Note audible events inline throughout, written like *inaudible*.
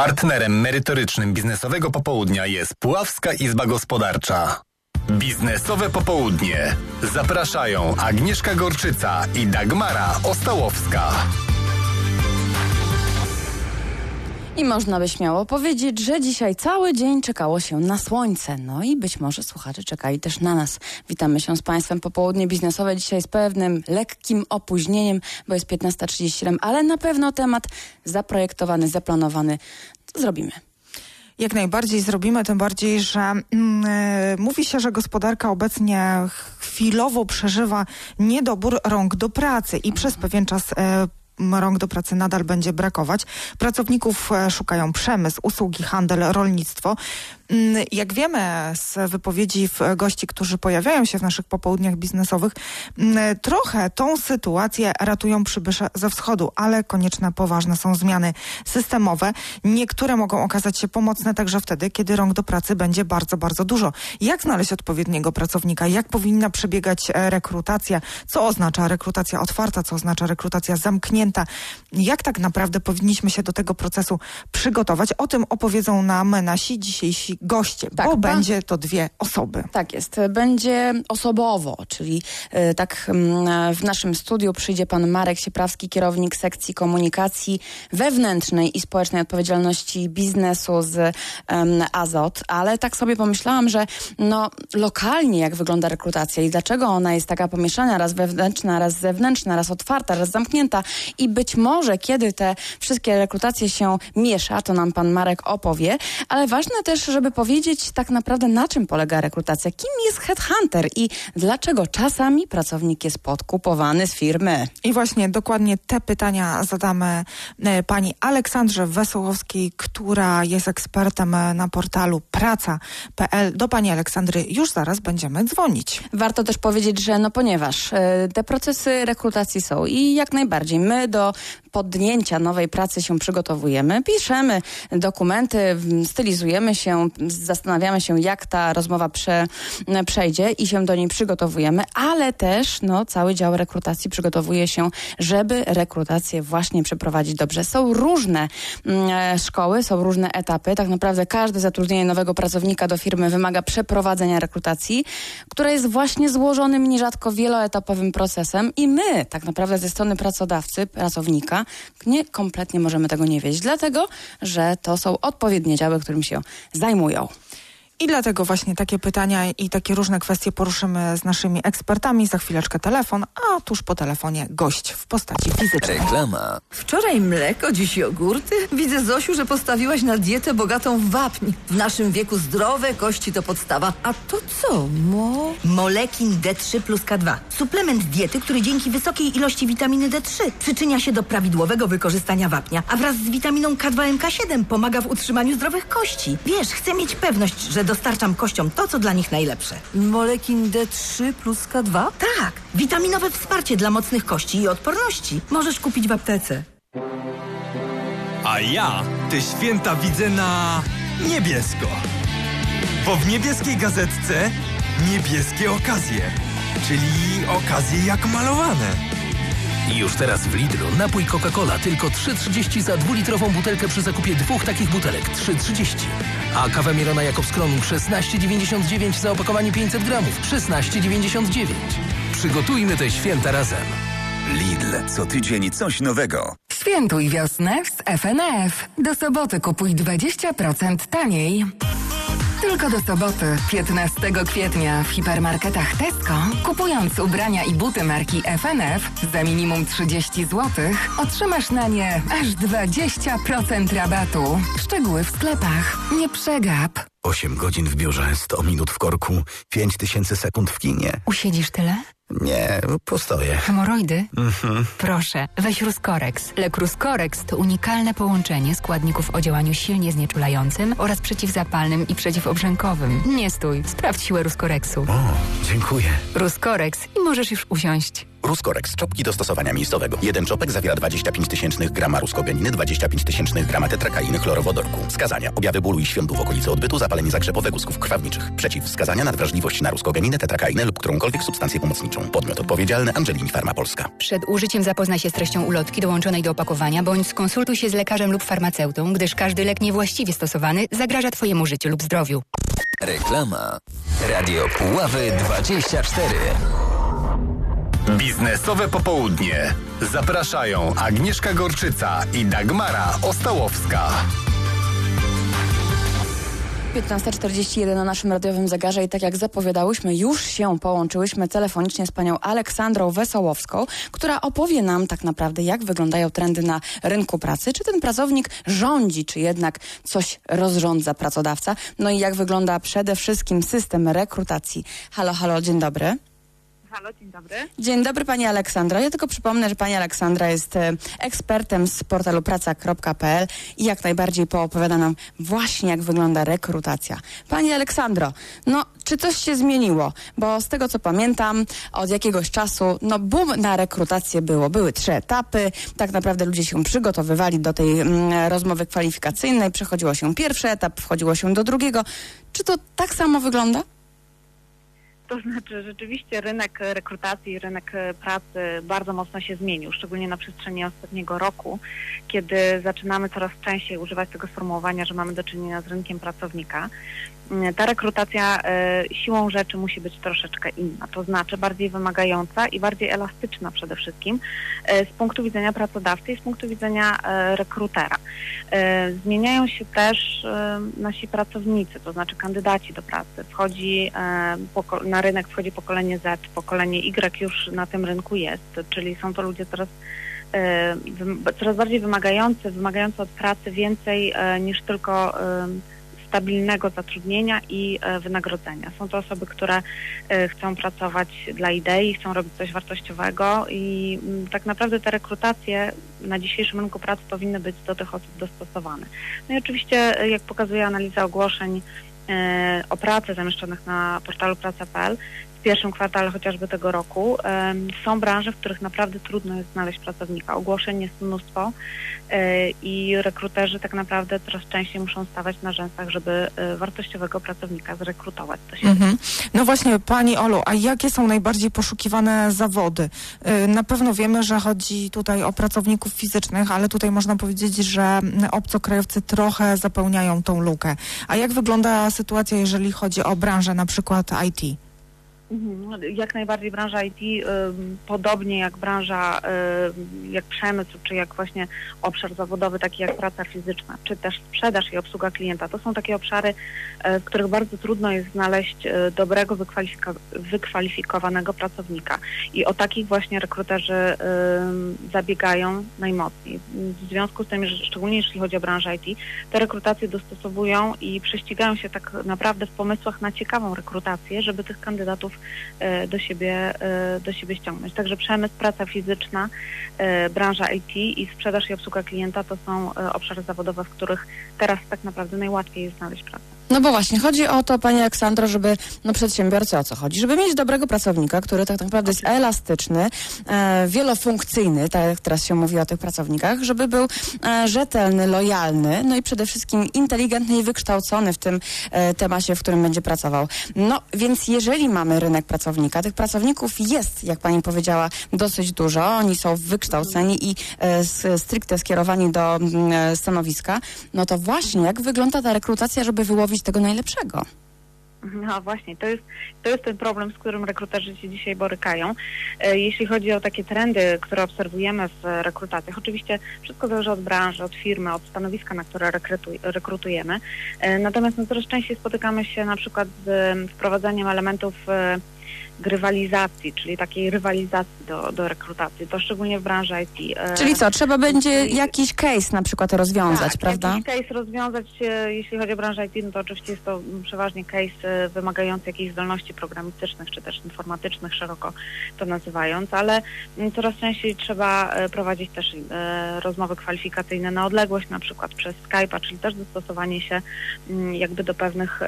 Partnerem merytorycznym biznesowego popołudnia jest Puławska Izba Gospodarcza. Biznesowe popołudnie. Zapraszają Agnieszka Gorczyca i Dagmara Ostałowska. I można by śmiało powiedzieć, że dzisiaj cały dzień czekało się na słońce. No i być może słuchacze czekali też na nas. Witamy się z Państwem popołudnie biznesowe dzisiaj z pewnym lekkim opóźnieniem, bo jest 15.37, ale na pewno temat zaprojektowany, zaplanowany. Zrobimy. Jak najbardziej zrobimy, tym bardziej, że e, mówi się, że gospodarka obecnie chwilowo przeżywa niedobór rąk do pracy i przez pewien czas e, rąk do pracy nadal będzie brakować. Pracowników e, szukają przemysł, usługi, handel, rolnictwo. Mm, jak wiemy z wypowiedzi gości, którzy pojawiają się w naszych popołudniach biznesowych, mm, trochę tą sytuację ratują przybysze ze wschodu, ale konieczne, poważne są zmiany systemowe. Niektóre mogą okazać się pomocne także wtedy, kiedy rąk do pracy będzie bardzo, bardzo dużo. Jak znaleźć odpowiedniego pracownika? Jak powinna przebiegać e, rekrutacja? Co oznacza rekrutacja otwarta? Co oznacza rekrutacja zamknięta? Jak tak naprawdę powinniśmy się do tego procesu przygotować? O tym opowiedzą nam nasi dzisiejsi goście, tak, bo pan... będzie to dwie osoby. Tak jest. Będzie osobowo, czyli y, tak y, w naszym studiu przyjdzie pan Marek Sieprawski, kierownik sekcji komunikacji wewnętrznej i społecznej odpowiedzialności biznesu z Azot, ale tak sobie pomyślałam, że no lokalnie jak wygląda rekrutacja i dlaczego ona jest taka pomieszana, raz wewnętrzna, raz zewnętrzna, raz otwarta, raz zamknięta i być może kiedy te wszystkie rekrutacje się miesza, to nam pan Marek opowie, ale ważne też, żeby powiedzieć tak naprawdę na czym polega rekrutacja, kim jest headhunter i dlaczego czasami pracownik jest podkupowany z firmy. I właśnie dokładnie te pytania zadamy e, pani Aleksandrze Wesołowskiej, która jest ekspertem e, na portalu praca.pl. Do pani Aleksandry już zaraz będziemy dzwonić. Warto też powiedzieć, że no ponieważ e, te procesy rekrutacji są i jak najbardziej my do podjęcia nowej pracy się przygotowujemy, piszemy dokumenty, stylizujemy się, zastanawiamy się, jak ta rozmowa prze, przejdzie i się do niej przygotowujemy, ale też no, cały dział rekrutacji przygotowuje się, żeby rekrutację właśnie przeprowadzić dobrze. Są różne mm, szkoły, są różne etapy. Tak naprawdę każde zatrudnienie nowego pracownika do firmy wymaga przeprowadzenia rekrutacji, która jest właśnie złożonym nierzadko wieloetapowym procesem i my tak naprawdę ze strony pracodawcy, pracownika, nie kompletnie możemy tego nie wiedzieć, dlatego, że to są odpowiednie działy, którym się zajmują. I dlatego właśnie takie pytania i takie różne kwestie poruszymy z naszymi ekspertami. Za chwileczkę telefon, a tuż po telefonie gość w postaci fizycznej. Reklama. Wczoraj mleko, dziś jogurty. Widzę, Zosiu, że postawiłaś na dietę bogatą w wapń. W naszym wieku zdrowe kości to podstawa. A to co, mo? Molekin D3 plus K2. Suplement diety, który dzięki wysokiej ilości witaminy D3 przyczynia się do prawidłowego wykorzystania wapnia, a wraz z witaminą K2MK7 pomaga w utrzymaniu zdrowych kości. Wiesz, chcę mieć pewność, że dostarczam kościom to, co dla nich najlepsze. Molekin D3 plus K2? Tak, witaminowe wsparcie dla mocnych kości i odporności. Możesz kupić w aptece. A ja te święta widzę na niebiesko. Bo w niebieskiej gazetce niebieskie okazje, czyli okazje jak malowane. I już teraz w Lidlu napój Coca-Cola tylko 3,30 za dwulitrową butelkę przy zakupie dwóch takich butelek 3,30. A kawa Mirona Jakobs Kronung 16,99 za opakowanie 500 gramów 16,99. Przygotujmy te święta razem. Lidl. Co tydzień coś nowego. Świętuj wiosnę z FNF. Do soboty kupuj 20% taniej. Tylko do soboty, 15 kwietnia w hipermarketach Tesco, kupując ubrania i buty marki FNF za minimum 30 zł, otrzymasz na nie aż 20% rabatu. Szczegóły w sklepach. Nie przegap. 8 godzin w biurze, 100 minut w korku, 5000 sekund w kinie. Usiedzisz tyle? Nie, postoję. Hemoroidy? Mhm. Proszę, weź Ruscorex. Lek Ruscorex to unikalne połączenie składników o działaniu silnie znieczulającym oraz przeciwzapalnym i przeciwobrzękowym. Nie stój, sprawdź siłę Ruscorexu. O, dziękuję. Ruscorex i możesz już usiąść. Ruskoreks, czopki do stosowania miejscowego. Jeden czopek zawiera 25 tysięcznych grama ruskogeniny, 25 tysięcznych grama tetrakainy chlorowodorku. Wskazania. Objawy bólu i świątu w okolicy odbytu, zapalenie zakrzepowe guzków krwawniczych. Przeciwwskazania nadwrażliwość na ruskogeninę, tetrakainę lub którąkolwiek substancję pomocniczą. Podmiot odpowiedzialny Angelini Pharma Polska. Przed użyciem zapoznaj się z treścią ulotki dołączonej do opakowania bądź skonsultuj się z lekarzem lub farmaceutą, gdyż każdy lek niewłaściwie stosowany zagraża Twojemu życiu lub zdrowiu. Reklama. Radio Puławy 24. Biznesowe popołudnie. Zapraszają Agnieszka Gorczyca i Dagmara Ostałowska. 15.41 na naszym radiowym zegarze i tak jak zapowiadałyśmy, już się połączyłyśmy telefonicznie z panią Aleksandrą Wesołowską, która opowie nam tak naprawdę, jak wyglądają trendy na rynku pracy, czy ten pracownik rządzi, czy jednak coś rozrządza pracodawca, no i jak wygląda przede wszystkim system rekrutacji. Halo, halo, dzień dobry. Halo, dzień dobry. Dzień dobry Pani Aleksandra. Ja tylko przypomnę, że Pani Aleksandra jest e, ekspertem z portalu praca.pl i jak najbardziej poopowiada nam właśnie, jak wygląda rekrutacja. Pani Aleksandro, no czy coś się zmieniło? Bo z tego co pamiętam, od jakiegoś czasu, no boom na rekrutację było. Były trzy etapy, tak naprawdę ludzie się przygotowywali do tej mm, rozmowy kwalifikacyjnej, przechodziło się pierwszy etap, wchodziło się do drugiego. Czy to tak samo wygląda? To znaczy rzeczywiście rynek rekrutacji, rynek pracy bardzo mocno się zmienił, szczególnie na przestrzeni ostatniego roku, kiedy zaczynamy coraz częściej używać tego sformułowania, że mamy do czynienia z rynkiem pracownika. Ta rekrutacja e, siłą rzeczy musi być troszeczkę inna, to znaczy bardziej wymagająca i bardziej elastyczna przede wszystkim e, z punktu widzenia pracodawcy i z punktu widzenia e, rekrutera. Zmieniają się też nasi pracownicy, to znaczy kandydaci do pracy. Wchodzi na rynek wchodzi pokolenie Z, pokolenie Y już na tym rynku jest, czyli są to ludzie coraz coraz bardziej wymagający, wymagający od pracy więcej niż tylko stabilnego zatrudnienia i e, wynagrodzenia. Są to osoby, które e, chcą pracować dla idei, chcą robić coś wartościowego i tak naprawdę te rekrutacje na dzisiejszym rynku pracy powinny być do tych osób dostosowane. No i oczywiście, e, jak pokazuje analiza ogłoszeń o pracę zamieszczonych na portalu praca.pl, w pierwszym kwartale chociażby tego roku. Są branże, w których naprawdę trudno jest znaleźć pracownika. Ogłoszeń jest mnóstwo e, i rekruterzy tak naprawdę coraz częściej muszą stawać na rzęsach, żeby e, wartościowego pracownika zrekrutować. Mhm. No właśnie, Pani Olu, a jakie są najbardziej poszukiwane zawody? E, na pewno wiemy, że chodzi tutaj o pracowników fizycznych, ale tutaj można powiedzieć, że obcokrajowcy trochę zapełniają tą lukę. A jak wygląda sytuacja, jeżeli chodzi o branżę na przykład IT? Mhm. Jak najbardziej branża IT, podobnie jak branża, jak przemysł, czy jak właśnie obszar zawodowy, taki jak praca fizyczna, czy też sprzedaż i obsługa klienta. To są takie obszary, y, w których bardzo trudno jest znaleźć y, dobrego, wykwalifikowanego pracownika. I o takich właśnie rekruterzy zabiegają najmocniej. W związku z tym, że szczególnie jeśli chodzi o branżę IT, te rekrutacje dostosowują i prześcigają się tak naprawdę w pomysłach na ciekawą rekrutację, żeby tych kandydatów E, do siebie, e, do siebie ściągnąć. Także przemysł, praca fizyczna, e, branża IT i sprzedaż i obsługa klienta to są obszary zawodowe, w których teraz tak naprawdę najłatwiej jest znaleźć pracę. No bo właśnie, chodzi o to, Pani Aleksandro, żeby no przedsiębiorcy o co chodzi? Żeby mieć dobrego pracownika, który tak naprawdę jest elastyczny, e, wielofunkcyjny, tak jak teraz się mówi o tych pracownikach, żeby był e, rzetelny, lojalny, no i przede wszystkim inteligentny i wykształcony w tym e, temacie, w którym będzie pracował. No więc jeżeli mamy rynek pracownika, tych pracowników jest, jak Pani powiedziała, dosyć dużo, oni są wykształceni i e, stricte skierowani do mm, e, stanowiska, no to właśnie, jak wygląda ta rekrutacja, żeby wyłowić tego najlepszego. No właśnie, to jest, to jest ten problem, z którym rekruterzy się dzisiaj borykają. E, jeśli chodzi o takie trendy, które obserwujemy w rekrutacjach, oczywiście wszystko zależy od branży, od firmy, od stanowiska, na które rekrutujemy. E, natomiast no, coraz częściej spotykamy się na przykład z wprowadzaniem elementów e, grywalizacji, czyli takiej rywalizacji do, do rekrutacji, to szczególnie w branży IT. E, czyli co, trzeba będzie jakiś case na przykład rozwiązać, tak, prawda? jakiś case rozwiązać, e, jeśli chodzi o branżę IT, no to oczywiście jest to przeważnie case e, wymagający jakichś zdolności programistycznych, czy też informatycznych, szeroko to nazywając, ale coraz częściej trzeba prowadzić też rozmowy kwalifikacyjne na odległość, na przykład przez Skype'a, czyli też dostosowanie się jakby do pewnych,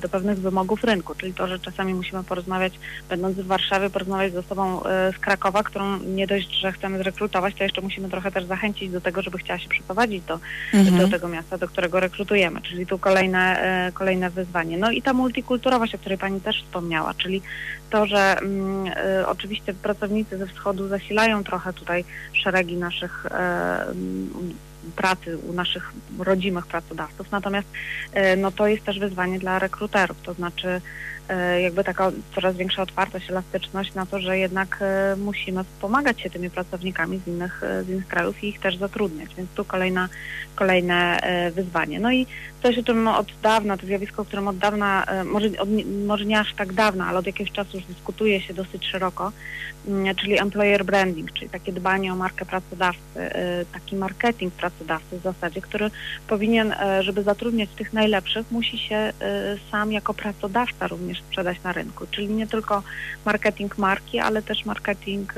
do pewnych wymogów rynku, czyli to, że czasami musimy porozmawiać będąc w Warszawie, porozmawiać z osobą e, z Krakowa, którą nie dość, że chcemy zrekrutować, to jeszcze musimy trochę też zachęcić do tego, żeby chciała się przeprowadzić do, Mhm. do tego miasta, do którego rekrutujemy, czyli tu kolejne, e, kolejne wyzwanie. No i ta multikulturowość, o której Pani też wspomniała, czyli to, że mm, e, oczywiście pracownicy ze wschodu zasilają trochę tutaj szeregi naszych pracy u naszych rodzimych pracodawców, natomiast no to jest też wyzwanie dla rekruterów, to znaczy jakby taka coraz większa otwartość, elastyczność na to, że jednak e, musimy pomagać się tymi pracownikami z innych, e, z innych krajów i ich też zatrudniać, więc tu kolejna, kolejne e, wyzwanie. No i coś, o czym od dawna, to zjawisko, o którym od dawna, e, może, od, może nie aż tak dawna, ale od jakiegoś czasu już dyskutuje się dosyć szeroko, mm, czyli employer branding, czyli takie dbanie o markę pracodawcy, e, taki marketing pracodawcy w zasadzie, który powinien, e, żeby zatrudniać tych najlepszych, musi się sam jako pracodawca również sprzedać na rynku, czyli nie tylko marketing marki, ale też marketing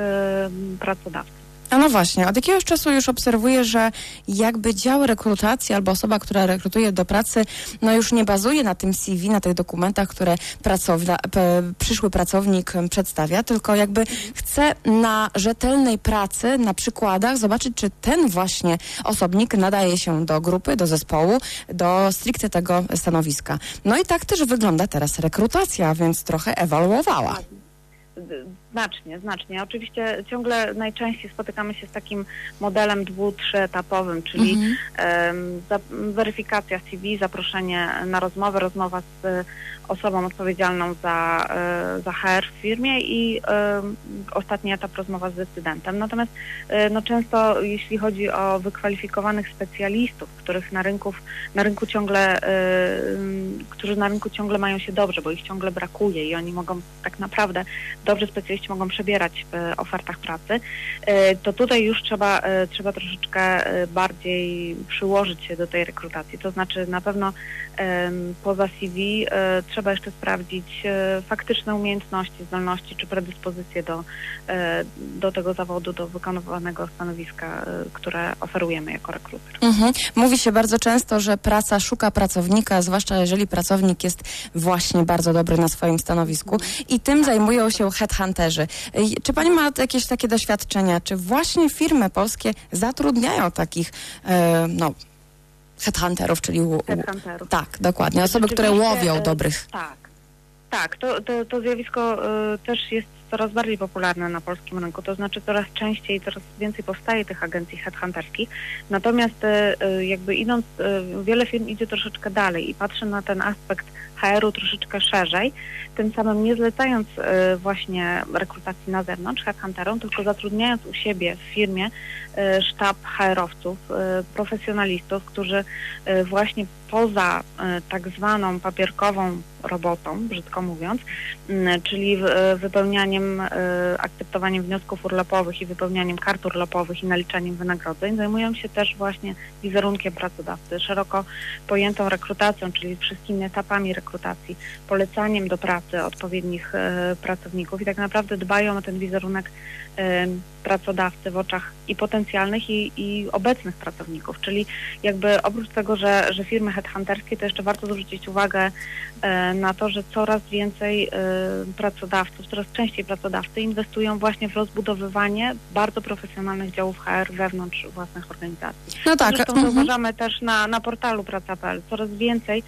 pracodawcy. A no właśnie, od jakiegoś czasu już obserwuję, że jakby dział rekrutacji albo osoba, która rekrutuje do pracy, no już nie bazuje na tym CV, na tych dokumentach, które pracowna, przyszły pracownik przedstawia, tylko jakby chce na rzetelnej pracy, na przykładach zobaczyć, czy ten właśnie osobnik nadaje się do grupy, do zespołu, do stricte tego stanowiska. No i tak też wygląda teraz rekrutacja, więc trochę ewaluowała. Znacznie, znacznie. Oczywiście ciągle najczęściej spotykamy się z takim modelem dwu, trzyetapowym, czyli Mhm. weryfikacja CV, zaproszenie na rozmowę, rozmowa z osobą odpowiedzialną za, e, za HR w firmie i ostatni etap rozmowa z decydentem. Natomiast e, no, często jeśli chodzi o wykwalifikowanych specjalistów, których na, rynków, na rynku ciągle, e, którzy na rynku ciągle mają się dobrze, bo ich ciągle brakuje i oni mogą tak naprawdę, dobrzy specjaliści mogą przebierać w e, ofertach pracy, e, to tutaj już trzeba, e, trzeba troszeczkę bardziej przyłożyć się do tej rekrutacji. To znaczy na pewno poza CV e, trzeba jeszcze sprawdzić e, faktyczne umiejętności, zdolności czy predyspozycje do, e, do tego zawodu, do wykonywanego stanowiska, które oferujemy jako rekruter. Mhm. Mówi się bardzo często, że praca szuka pracownika, zwłaszcza jeżeli pracownik jest właśnie bardzo dobry na swoim stanowisku i tym zajmują się headhunterzy. Czy pani ma jakieś takie doświadczenia? Czy właśnie firmy polskie zatrudniają takich, no, headhunterów, czyli... Headhunterów. Tak, dokładnie. Osoby, które łowią e, dobrych. Tak, tak. To, to, to zjawisko e, też jest coraz bardziej popularne na polskim rynku. To znaczy coraz częściej, coraz więcej powstaje tych agencji headhunterskich. Natomiast e, jakby idąc, wiele firm idzie troszeczkę dalej i patrzy na ten aspekt HR-u troszeczkę szerzej, tym samym nie zlecając właśnie rekrutacji na zewnątrz headhunterom, tylko zatrudniając u siebie w firmie sztab HR-owców, e, profesjonalistów, którzy e, właśnie poza e, tak zwaną papierkową robotą, brzydko mówiąc, czyli e, wypełnianiem, e, akceptowaniem wniosków urlopowych i wypełnianiem kart urlopowych i naliczaniem wynagrodzeń, zajmują się też właśnie wizerunkiem pracodawcy, szeroko pojętą rekrutacją, czyli wszystkimi etapami rekrutacji, polecaniem do pracy odpowiednich e, pracowników i tak naprawdę dbają o ten wizerunek e, pracodawcy w oczach i potencjalnych, i, i obecnych pracowników. Czyli jakby oprócz tego, że, że firmy headhunterskie, to jeszcze warto zwrócić uwagę e, na to, że coraz więcej e, pracodawców, coraz częściej pracodawcy inwestują właśnie w rozbudowywanie bardzo profesjonalnych działów HR wewnątrz własnych organizacji. No tak, Zresztą mhm. zauważamy też na, na portalu praca.pl. Coraz więcej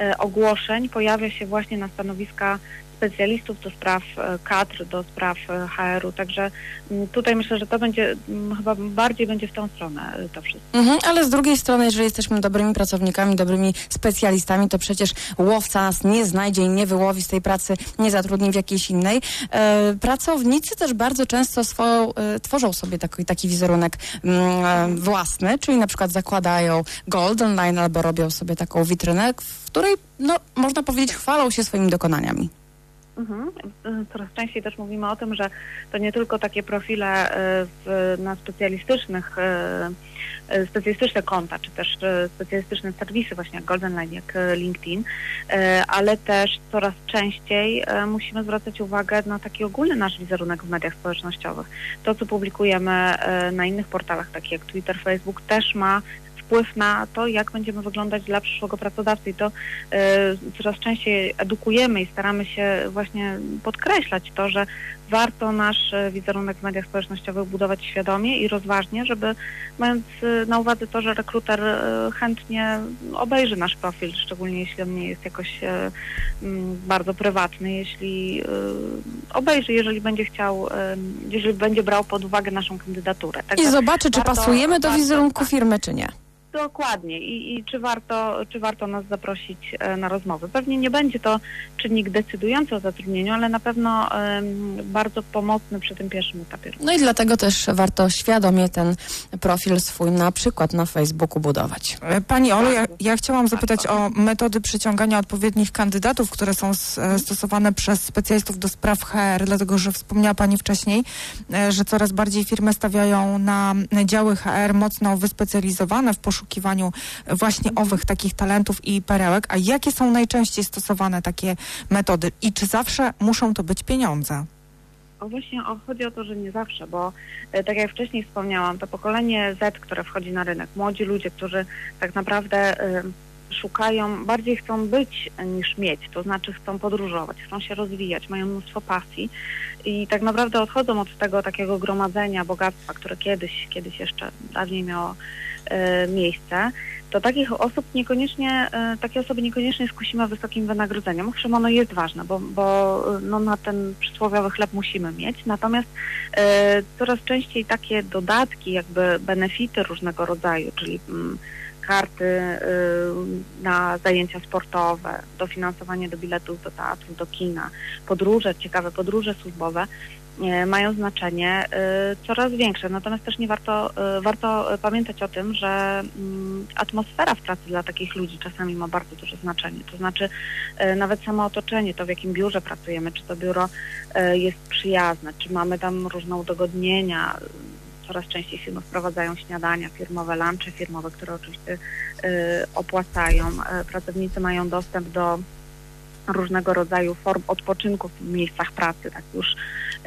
e, ogłoszeń pojawia się właśnie na stanowiska specjalistów do spraw e, kadr, do spraw e, HR-u. Także m, tutaj myślę, że to będzie m, chyba bardziej będzie w tą stronę e, to wszystko. Mhm, ale z drugiej strony, jeżeli jesteśmy dobrymi pracownikami, dobrymi specjalistami, to przecież łowca nas nie znajdzie i nie wyłowi z tej pracy, nie zatrudni w jakiejś innej. Pracownicy też bardzo często swoją, tworzą sobie taki, taki wizerunek mm, własny, czyli na przykład zakładają Golden Line albo robią sobie taką witrynę, w której, no, można powiedzieć, chwalą się swoimi dokonaniami. Mhm. E, Coraz częściej też mówimy o tym, że to nie tylko takie profile e, w, na specjalistycznych e, specjalistyczne konta, czy też specjalistyczne serwisy właśnie jak Golden Line, jak LinkedIn, ale też coraz częściej musimy zwracać uwagę na taki ogólny nasz wizerunek w mediach społecznościowych. To, co publikujemy na innych portalach, takich jak Twitter, Facebook, też ma wpływ na to, jak będziemy wyglądać dla przyszłego pracodawcy i to e, coraz częściej edukujemy i staramy się właśnie podkreślać to, że warto nasz e, wizerunek w mediach społecznościowych budować świadomie i rozważnie, żeby mając e, na uwadze to, że rekruter chętnie obejrzy nasz profil, szczególnie jeśli on nie jest jakoś bardzo prywatny, jeśli obejrzy, jeżeli będzie chciał, jeżeli będzie brał pod uwagę naszą kandydaturę. I Także zobaczy, czy warto- pasujemy do warto- wizerunku firmy, czy nie. Dokładnie I, i czy, warto, czy warto nas zaprosić e, na rozmowę. Pewnie nie będzie to czynnik decydujący o zatrudnieniu, ale na pewno bardzo pomocny przy tym pierwszym etapie. No i dlatego też warto świadomie ten profil swój na przykład na Facebooku budować. E, Pani Olu, ja, ja chciałam zapytać o metody przyciągania odpowiednich kandydatów, które są e, stosowane przez specjalistów do spraw HR, dlatego że wspomniała Pani wcześniej, że coraz bardziej firmy stawiają na działy HR mocno wyspecjalizowane w poszukiwaniu właśnie owych takich talentów i perełek. A jakie są najczęściej stosowane takie metody i czy zawsze muszą to być pieniądze? O właśnie o, chodzi o to, że nie zawsze, bo e, tak jak wcześniej wspomniałam, to pokolenie Z, które wchodzi na rynek, młodzi ludzie, którzy tak naprawdę e, szukają, bardziej chcą być niż mieć, to znaczy chcą podróżować, chcą się rozwijać, mają mnóstwo pasji i tak naprawdę odchodzą od tego takiego gromadzenia bogactwa, które kiedyś, kiedyś jeszcze dawniej miało e, miejsce, to takich osób niekoniecznie, e, takie osoby niekoniecznie skusimy wysokim wynagrodzeniem. Owszem, ono jest ważne, bo, bo e, no, na ten przysłowiowy chleb musimy mieć, natomiast coraz częściej takie dodatki, jakby benefity różnego rodzaju, czyli mm, karty y, na zajęcia sportowe, dofinansowanie do biletów do teatru, do kina, podróże, ciekawe podróże służbowe, e, mają znaczenie y, coraz większe. Natomiast też nie warto, y, warto pamiętać o tym, że mm, atmosfera w pracy dla takich ludzi czasami ma bardzo duże znaczenie. To znaczy y, nawet samo otoczenie, to w jakim biurze pracujemy, czy to biuro y, jest przyjazne, czy mamy tam różne udogodnienia. Coraz częściej firmy wprowadzają śniadania firmowe, lunche firmowe, które oczywiście y, opłacają. Y, pracownicy mają dostęp do różnego rodzaju form odpoczynku w miejscach pracy. Tak już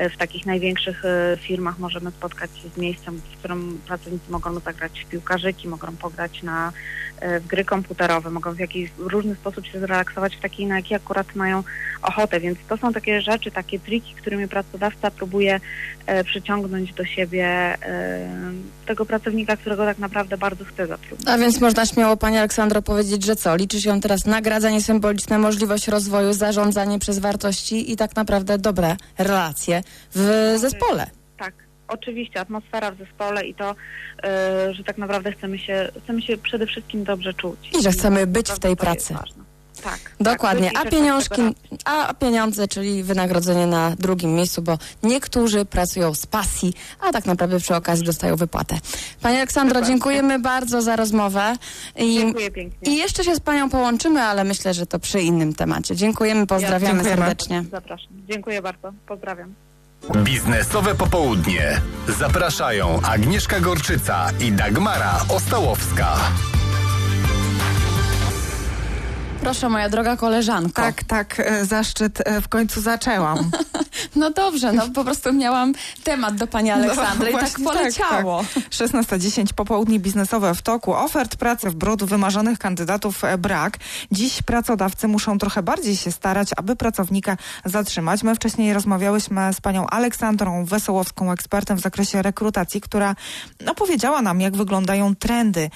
w takich największych e, firmach możemy spotkać się z miejscem, w którym pracownicy mogą zagrać w piłkarzyki, mogą pograć na, e, w gry komputerowe, mogą w jakiś różny sposób się zrelaksować w taki, na jaki akurat mają ochotę. Więc to są takie rzeczy, takie triki, którymi pracodawca próbuje e, przyciągnąć do siebie e, tego pracownika, którego tak naprawdę bardzo chce zatrudnić. A więc można śmiało Pani Aleksandro powiedzieć, że co? Liczy się teraz nagradzanie symboliczne, możliwość rozwoju, zarządzanie przez wartości i tak naprawdę dobre relacje w zespole. Tak, oczywiście, atmosfera w zespole i to, e, że tak naprawdę chcemy się, chcemy się przede wszystkim dobrze czuć. I że chcemy być w tej pracy. ważne. Tak. Dokładnie. tak, A i pieniążki, a pieniądze, czyli wynagrodzenie na drugim miejscu, bo niektórzy pracują z pasji, a tak naprawdę przy okazji dostają wypłatę. Pani Aleksandro, dziękujemy bardzo za rozmowę. I, Dziękuję pięknie. I jeszcze się z Panią połączymy, ale myślę, że to przy innym temacie. Dziękujemy, pozdrawiamy dziękujemy. serdecznie. Zapraszam. Dziękuję bardzo. Pozdrawiam. Biznesowe popołudnie. Zapraszają Agnieszka Gorczyca i Dagmara Ostałowska. Proszę, moja droga koleżanko. Tak, tak, e, zaszczyt e, w końcu zaczęłam. *laughs* No dobrze, no po prostu miałam temat do Pani Aleksandry i tak właśnie poleciało. Tak, tak. 16.10 popołudnie biznesowe w toku. Ofert pracy w brudu wymarzonych kandydatów e, brak. Dziś pracodawcy muszą trochę bardziej się starać, aby pracownika zatrzymać. My wcześniej rozmawiałyśmy z panią Aleksandrą Wesołowską, ekspertem w zakresie rekrutacji, która no, powiedziała nam, jak wyglądają trendy,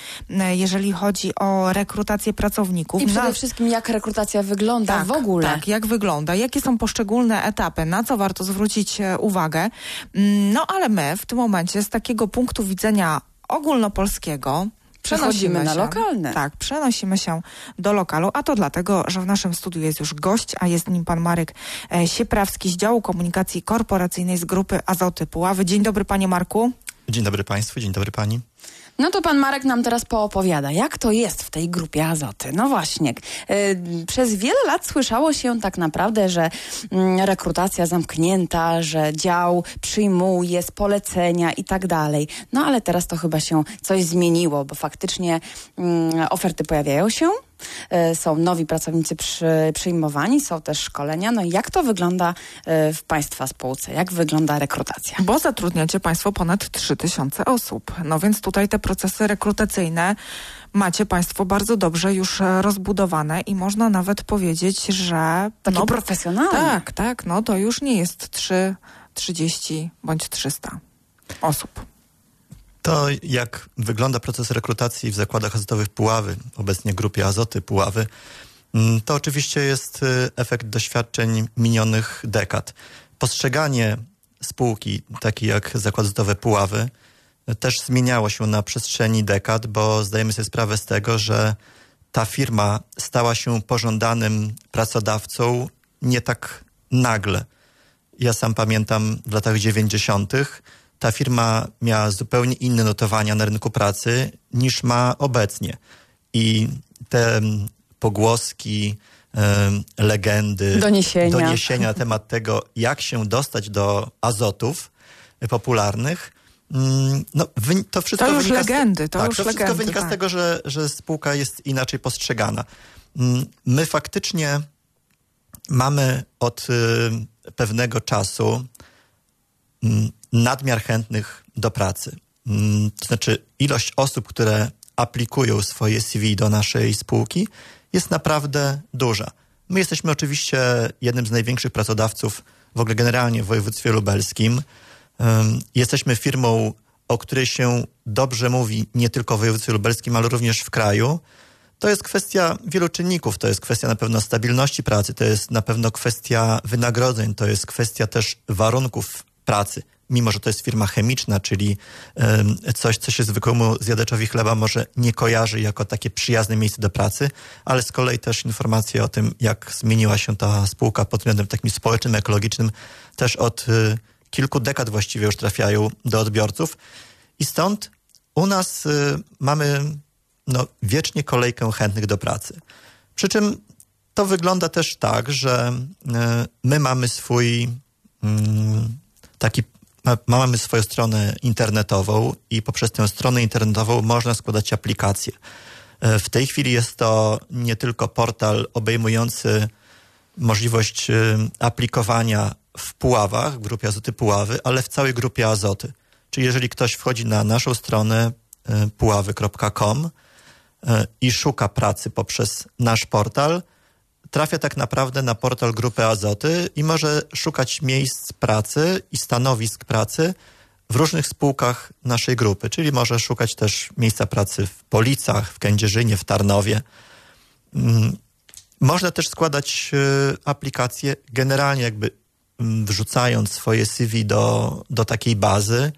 jeżeli chodzi o rekrutację pracowników. I przede Na- wszystkim jak rekrutacja wygląda w ogóle. tak, jak wygląda, jakie są poszczególne etapy, na co warto zwrócić e, uwagę. Mm, No ale my w tym momencie z takiego punktu widzenia ogólnopolskiego Przenosimy na się, lokalne. Tak, przenosimy się do lokalu, a to dlatego, że w naszym studiu jest już gość, a jest nim pan Marek e, Sieprawski z działu komunikacji korporacyjnej z grupy Azoty Puławy. Dzień dobry panie Marku. Dzień dobry Państwu, dzień dobry Pani. No to pan Marek nam teraz poopowiada, jak to jest w tej grupie Azoty. No właśnie, y, przez wiele lat słyszało się tak naprawdę, że mm, rekrutacja zamknięta, że dział przyjmuje z polecenia i tak dalej. No ale teraz to chyba się coś zmieniło, bo faktycznie mm, oferty pojawiają się. y, Są nowi pracownicy przy, przyjmowani, są też szkolenia. No i jak to wygląda y, w Państwa spółce? Jak wygląda rekrutacja? Bo zatrudniacie Państwo ponad 3000 osób. No więc tutaj tutaj te procesy rekrutacyjne macie Państwo bardzo dobrze już e, rozbudowane i można nawet powiedzieć, że... Takie no, profesjonalne. Tak, tak, no to już nie jest 3, 30 bądź 300 osób. To jak wygląda proces rekrutacji w zakładach azotowych Puławy, obecnie grupie Azoty Puławy, mm, to oczywiście jest y, efekt doświadczeń minionych dekad. Postrzeganie spółki, takiej jak Zakład Azotowe Puławy, też zmieniało się na przestrzeni dekad, bo zdajemy sobie sprawę z tego, że ta firma stała się pożądanym pracodawcą nie tak nagle. Ja sam pamiętam w latach 90. ta firma miała zupełnie inne notowania na rynku pracy niż ma obecnie. I te pogłoski, legendy, doniesienia. doniesienia na temat tego, jak się dostać do azotów popularnych, no, to wszystko to już wynika legendy, to tak, już to legendy, wszystko wynika tak. z tego, że, że spółka jest inaczej postrzegana. Mm, my faktycznie mamy od y, pewnego czasu mm, nadmiar chętnych do pracy. To znaczy ilość osób, które aplikują swoje CV do naszej spółki jest naprawdę duża. My jesteśmy oczywiście jednym z największych pracodawców w ogóle generalnie w województwie lubelskim. Jesteśmy firmą, o której się dobrze mówi nie tylko w województwie lubelskim, ale również w kraju. To jest kwestia wielu czynników. To jest kwestia na pewno stabilności pracy, to jest na pewno kwestia wynagrodzeń, to jest kwestia też warunków pracy. Mimo, że to jest firma chemiczna, czyli coś, co się zwykłemu zjadaczowi chleba może nie kojarzy jako takie przyjazne miejsce do pracy, ale z kolei też informacje o tym, jak zmieniła się ta spółka pod względem takim społecznym, ekologicznym, też od y, kilku dekad właściwie już trafiają do odbiorców. I stąd u nas y, mamy no, wiecznie kolejkę chętnych do pracy. Przy czym to wygląda też tak, że y, my mamy swój y, taki, ma, mamy swoją stronę internetową i poprzez tę stronę internetową można składać aplikacje. Y, w tej chwili jest to nie tylko portal obejmujący możliwość aplikowania w Puławach, w grupie Azoty Puławy, ale w całej grupie Azoty. Czyli jeżeli ktoś wchodzi na naszą stronę y, puławy.com y, i szuka pracy poprzez nasz portal, trafia tak naprawdę na portal Grupy Azoty i może szukać miejsc pracy i stanowisk pracy w różnych spółkach naszej grupy, czyli może szukać też miejsca pracy w Policach, w Kędzierzynie, w Tarnowie. Mm, można też składać aplikacje generalnie jakby wrzucając swoje CV do, do takiej bazy,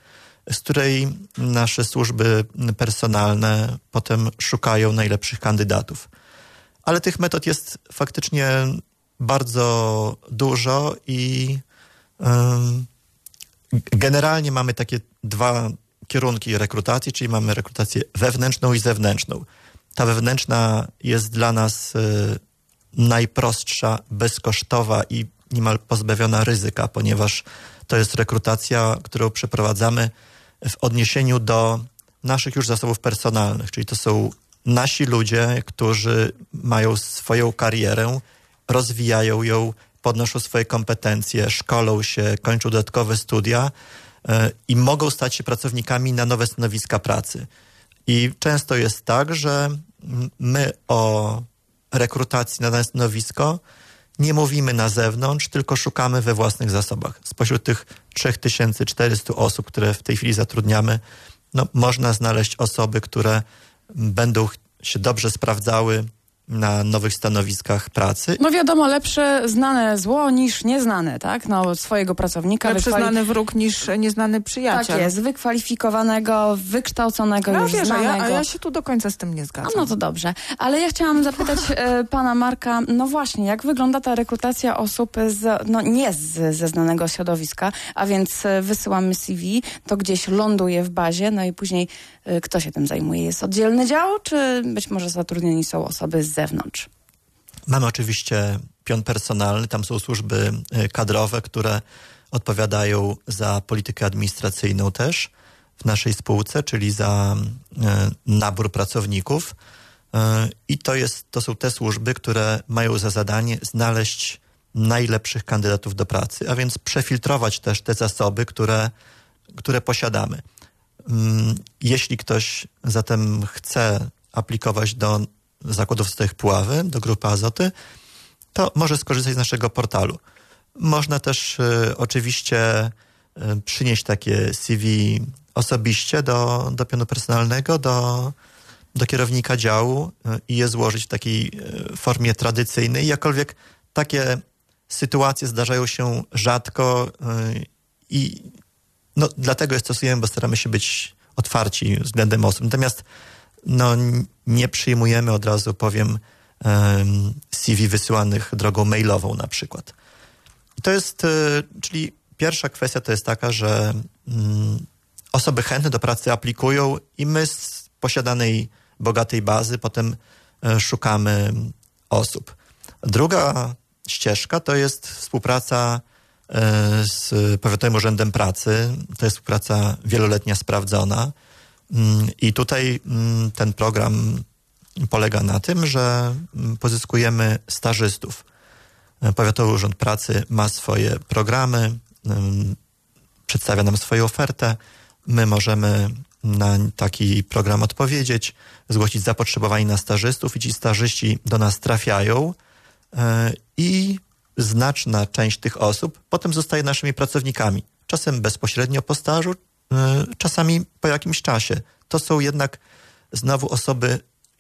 z której nasze służby personalne potem szukają najlepszych kandydatów. Ale tych metod jest faktycznie bardzo dużo i generalnie mamy takie dwa kierunki rekrutacji, czyli mamy rekrutację wewnętrzną i zewnętrzną. Ta wewnętrzna jest dla nas y, najprostsza, bezkosztowa i niemal pozbawiona ryzyka, ponieważ to jest rekrutacja, którą przeprowadzamy w odniesieniu do naszych już zasobów personalnych, czyli to są nasi ludzie, którzy mają swoją karierę, rozwijają ją, podnoszą swoje kompetencje, szkolą się, kończą dodatkowe studia e, i mogą stać się pracownikami na nowe stanowiska pracy. I często jest tak, że my o rekrutacji na dane stanowisko nie mówimy na zewnątrz, tylko szukamy we własnych zasobach. Spośród tych 3400 osób, które w tej chwili zatrudniamy, no, można znaleźć osoby, które będą się dobrze sprawdzały na nowych stanowiskach pracy. No wiadomo, lepsze znane zło niż nieznane, tak? No swojego pracownika. Lepszy wykwali... znany wróg niż nieznany przyjaciel. Tak jest, wykwalifikowanego, wykształconego, no, już wiesz, znanego. A ja, a ja się tu do końca z tym nie zgadzam. No, no to dobrze. Ale ja chciałam zapytać *laughs* e, pana Marka, no właśnie, jak wygląda ta rekrutacja osób z, no nie z, ze znanego środowiska, a więc e, wysyłamy CV, to gdzieś ląduje w bazie, no i później kto się tym zajmuje? Jest oddzielny dział, czy być może zatrudnieni są osoby z zewnątrz? Mamy oczywiście pion personalny, tam są służby y, kadrowe, które odpowiadają za politykę administracyjną też w naszej spółce, czyli za y, nabór pracowników. Y, I to, jest, to są te służby, które mają za zadanie znaleźć najlepszych kandydatów do pracy, a więc przefiltrować też te zasoby, które, które posiadamy. Mm, Jeśli ktoś zatem chce aplikować do zakładów stałych Puławy, do grupy Azoty, to może skorzystać z naszego portalu. Można też y, oczywiście y, przynieść takie CV osobiście do, do pionu personalnego, do, do kierownika działu y, i je złożyć w takiej formie tradycyjnej. Jakkolwiek takie sytuacje zdarzają się rzadko i no, dlatego je stosujemy, bo staramy się być otwarci względem osób. Natomiast no, nie przyjmujemy od razu, powiem, em, CV wysyłanych drogą mailową na przykład. To jest, y, czyli pierwsza kwestia to jest taka, że mm, osoby chętne do pracy aplikują i my z posiadanej bogatej bazy potem e, szukamy osób. Druga ścieżka to jest współpraca e, z Powiatowym Urzędem Pracy. To jest współpraca wieloletnia, sprawdzona. Mm, I tutaj mm, ten program polega na tym, że mm, pozyskujemy stażystów. E, Powiatowy Urząd Pracy ma swoje programy, przedstawia nam swoją ofertę. My możemy na taki program odpowiedzieć, zgłosić zapotrzebowanie na stażystów i ci stażyści do nas trafiają e, i znaczna część tych osób potem zostaje naszymi pracownikami. Czasem bezpośrednio po stażu, e, czasami po jakimś czasie. To są jednak znowu osoby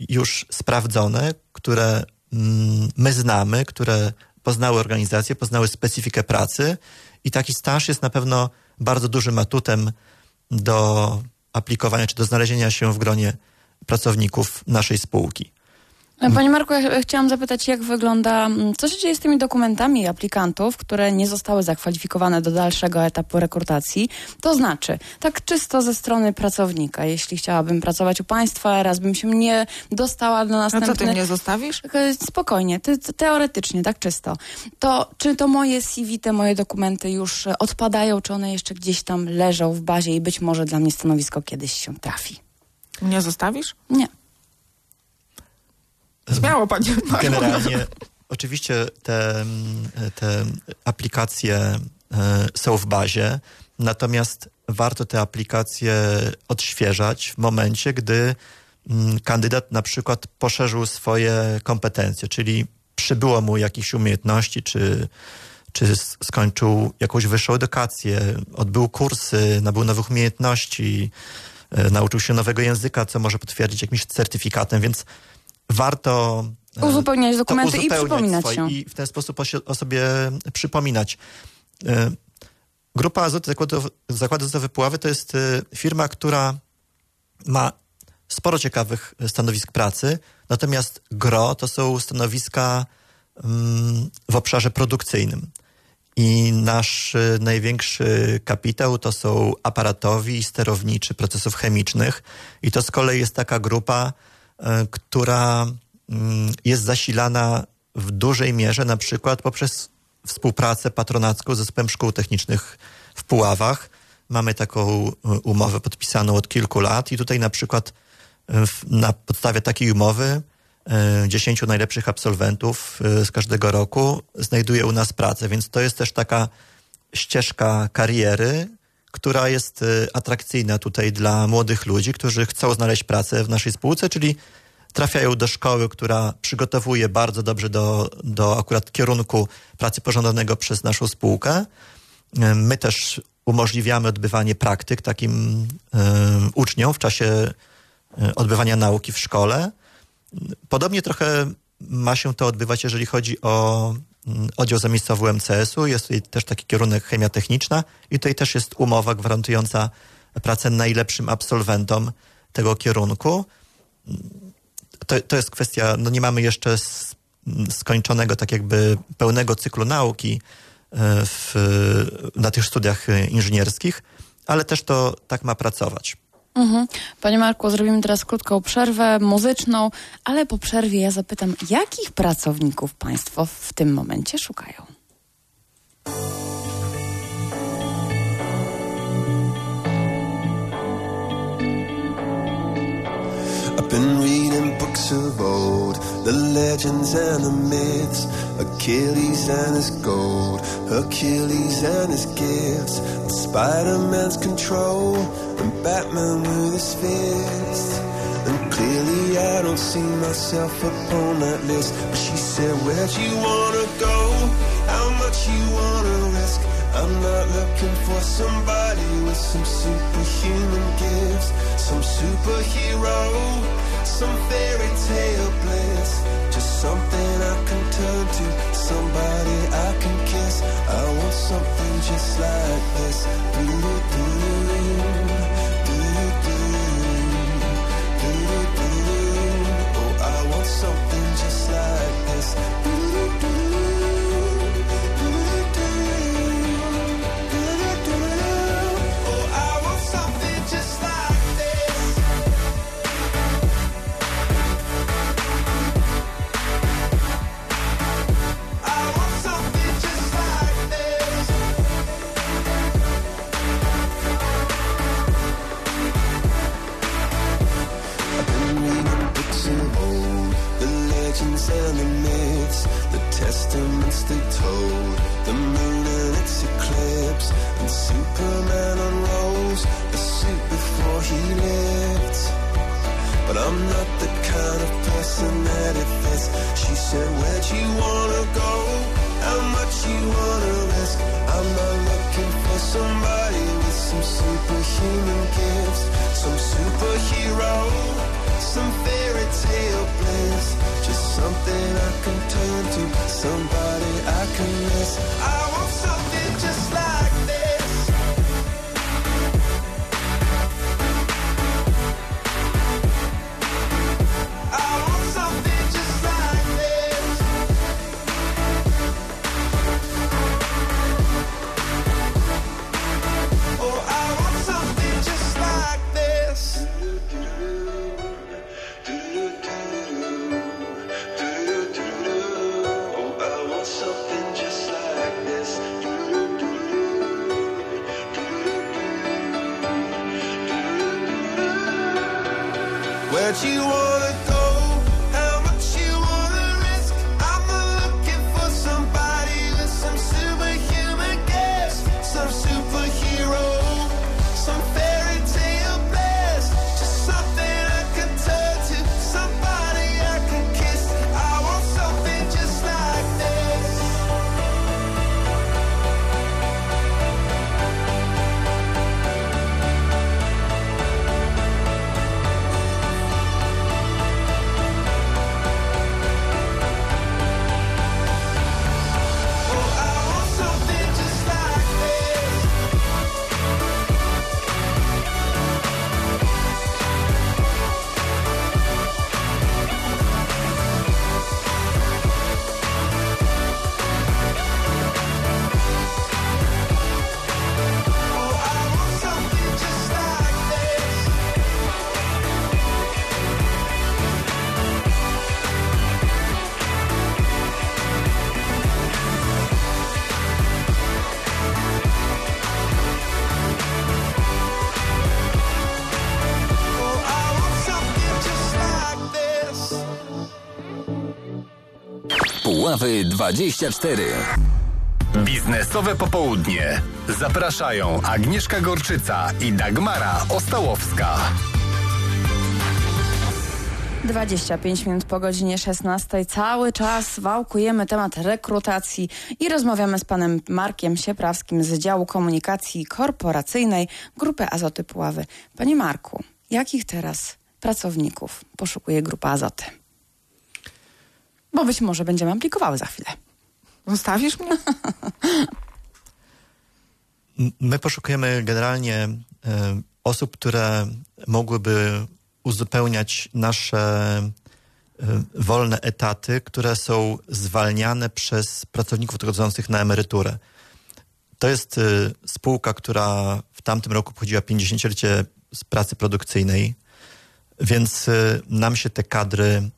już sprawdzone, które mm, my znamy, które poznały organizację, poznały specyfikę pracy i taki staż jest na pewno bardzo dużym atutem do aplikowania czy do znalezienia się w gronie pracowników naszej spółki. Panie Marku, ja chciałam zapytać, jak wygląda, mm, co się dzieje z tymi dokumentami aplikantów, które nie zostały zakwalifikowane do dalszego etapu rekrutacji? To znaczy, tak czysto ze strony pracownika, jeśli chciałabym pracować u Państwa, raz bym się nie dostała do następnego... co ty mnie zostawisz? Spokojnie, ty, ty, teoretycznie, tak czysto. To czy to moje CV, te moje dokumenty już e, odpadają, czy one jeszcze gdzieś tam leżą w bazie i być może dla mnie stanowisko kiedyś się trafi? Nie zostawisz? Nie. Śmiało, panie Marku. Generalnie oczywiście te, mm, te aplikacje e, są w bazie, natomiast warto te aplikacje odświeżać w momencie, gdy mm, kandydat na przykład poszerzył swoje kompetencje, czyli przybyło mu jakichś umiejętności, czy, czy skończył jakąś wyższą edukację, odbył kursy, nabył nowych umiejętności, e, nauczył się nowego języka, co może potwierdzić jakimś certyfikatem, więc warto e, Uzupełniać dokumenty i uzupełniać przypominać swoje- się. I w ten sposób o, sobie przypominać. E, Grupa Azot Zakładów, Zakłady Azotowe Puławy to jest e, firma, która ma sporo ciekawych stanowisk pracy, natomiast gro to są stanowiska mm, w obszarze produkcyjnym. I nasz największy kapitał to są aparatowi i sterowniczy procesów chemicznych. I to z kolei jest taka grupa, która mm, jest zasilana w dużej mierze na przykład poprzez współpracę patronacką z zespołem szkół technicznych w Puławach. Mamy taką e, umowę podpisaną od kilku lat i tutaj na przykład e, na podstawie takiej umowy e, 10 najlepszych absolwentów e, z każdego roku znajduje u nas pracę, więc to jest też taka ścieżka kariery, która jest e, atrakcyjna tutaj dla młodych ludzi, którzy chcą znaleźć pracę w naszej spółce, czyli trafiają do szkoły, która przygotowuje bardzo dobrze do, do akurat kierunku pracy pożądanego przez naszą spółkę. E, My też umożliwiamy odbywanie praktyk takim e, uczniom w czasie e, odbywania nauki w szkole. Podobnie trochę ma się to odbywać, jeżeli chodzi o oddział zamiejscowy MCS-u. Jest tutaj też taki kierunek chemia techniczna i tutaj też jest umowa gwarantująca pracę najlepszym absolwentom tego kierunku. To, to jest kwestia, no nie mamy jeszcze s- skończonego tak jakby pełnego cyklu nauki e, w, na tych studiach e, inżynierskich, ale też to tak ma pracować. Mhm. Panie Marku, zrobimy teraz krótką przerwę muzyczną, ale po przerwie ja zapytam, jakich pracowników Państwo w tym momencie szukają? I've been reading books of old, the legends and the myths, Achilles and his gold, Achilles and his gifts, Spider-Man's control, and Batman with his fists. And clearly I don't see myself upon that list. But she said, Where'd you wanna go? I'm not looking for somebody with some superhuman gifts, some superhero, some fairy tale bliss. Just something I can turn to, somebody I can kiss. I want something just like this. Puławy 24. Biznesowe popołudnie. Zapraszają Agnieszka Gorczyca i Dagmara Ostałowska. 25 minut po godzinie 16. Cały czas wałkujemy temat rekrutacji i rozmawiamy z panem Markiem Sieprawskim z działu komunikacji korporacyjnej Grupy Azoty Puławy. Panie Marku, jakich teraz pracowników poszukuje Grupa Azoty? Bo być może będziemy aplikowały za chwilę. Zostawisz mnie? My poszukujemy generalnie e, osób, które mogłyby uzupełniać nasze e, wolne etaty, które są zwalniane przez pracowników odchodzących na emeryturę. To jest e, spółka, która w tamtym roku obchodziła 50-lecie z pracy produkcyjnej, więc nam się te kadry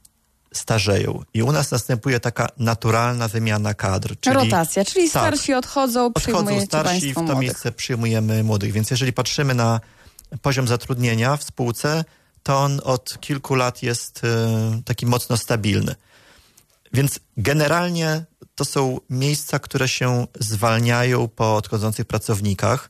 starzeją. I u nas następuje taka naturalna wymiana kadr. Czyli, Rotacja, czyli Tak. starsi odchodzą, Odchodzą przyjmujecie starsi, w to młodych. miejsce przyjmujemy młodych. Więc jeżeli patrzymy na poziom zatrudnienia w spółce, to on od kilku lat jest e, taki mocno stabilny. Więc generalnie to są miejsca, które się zwalniają po odchodzących pracownikach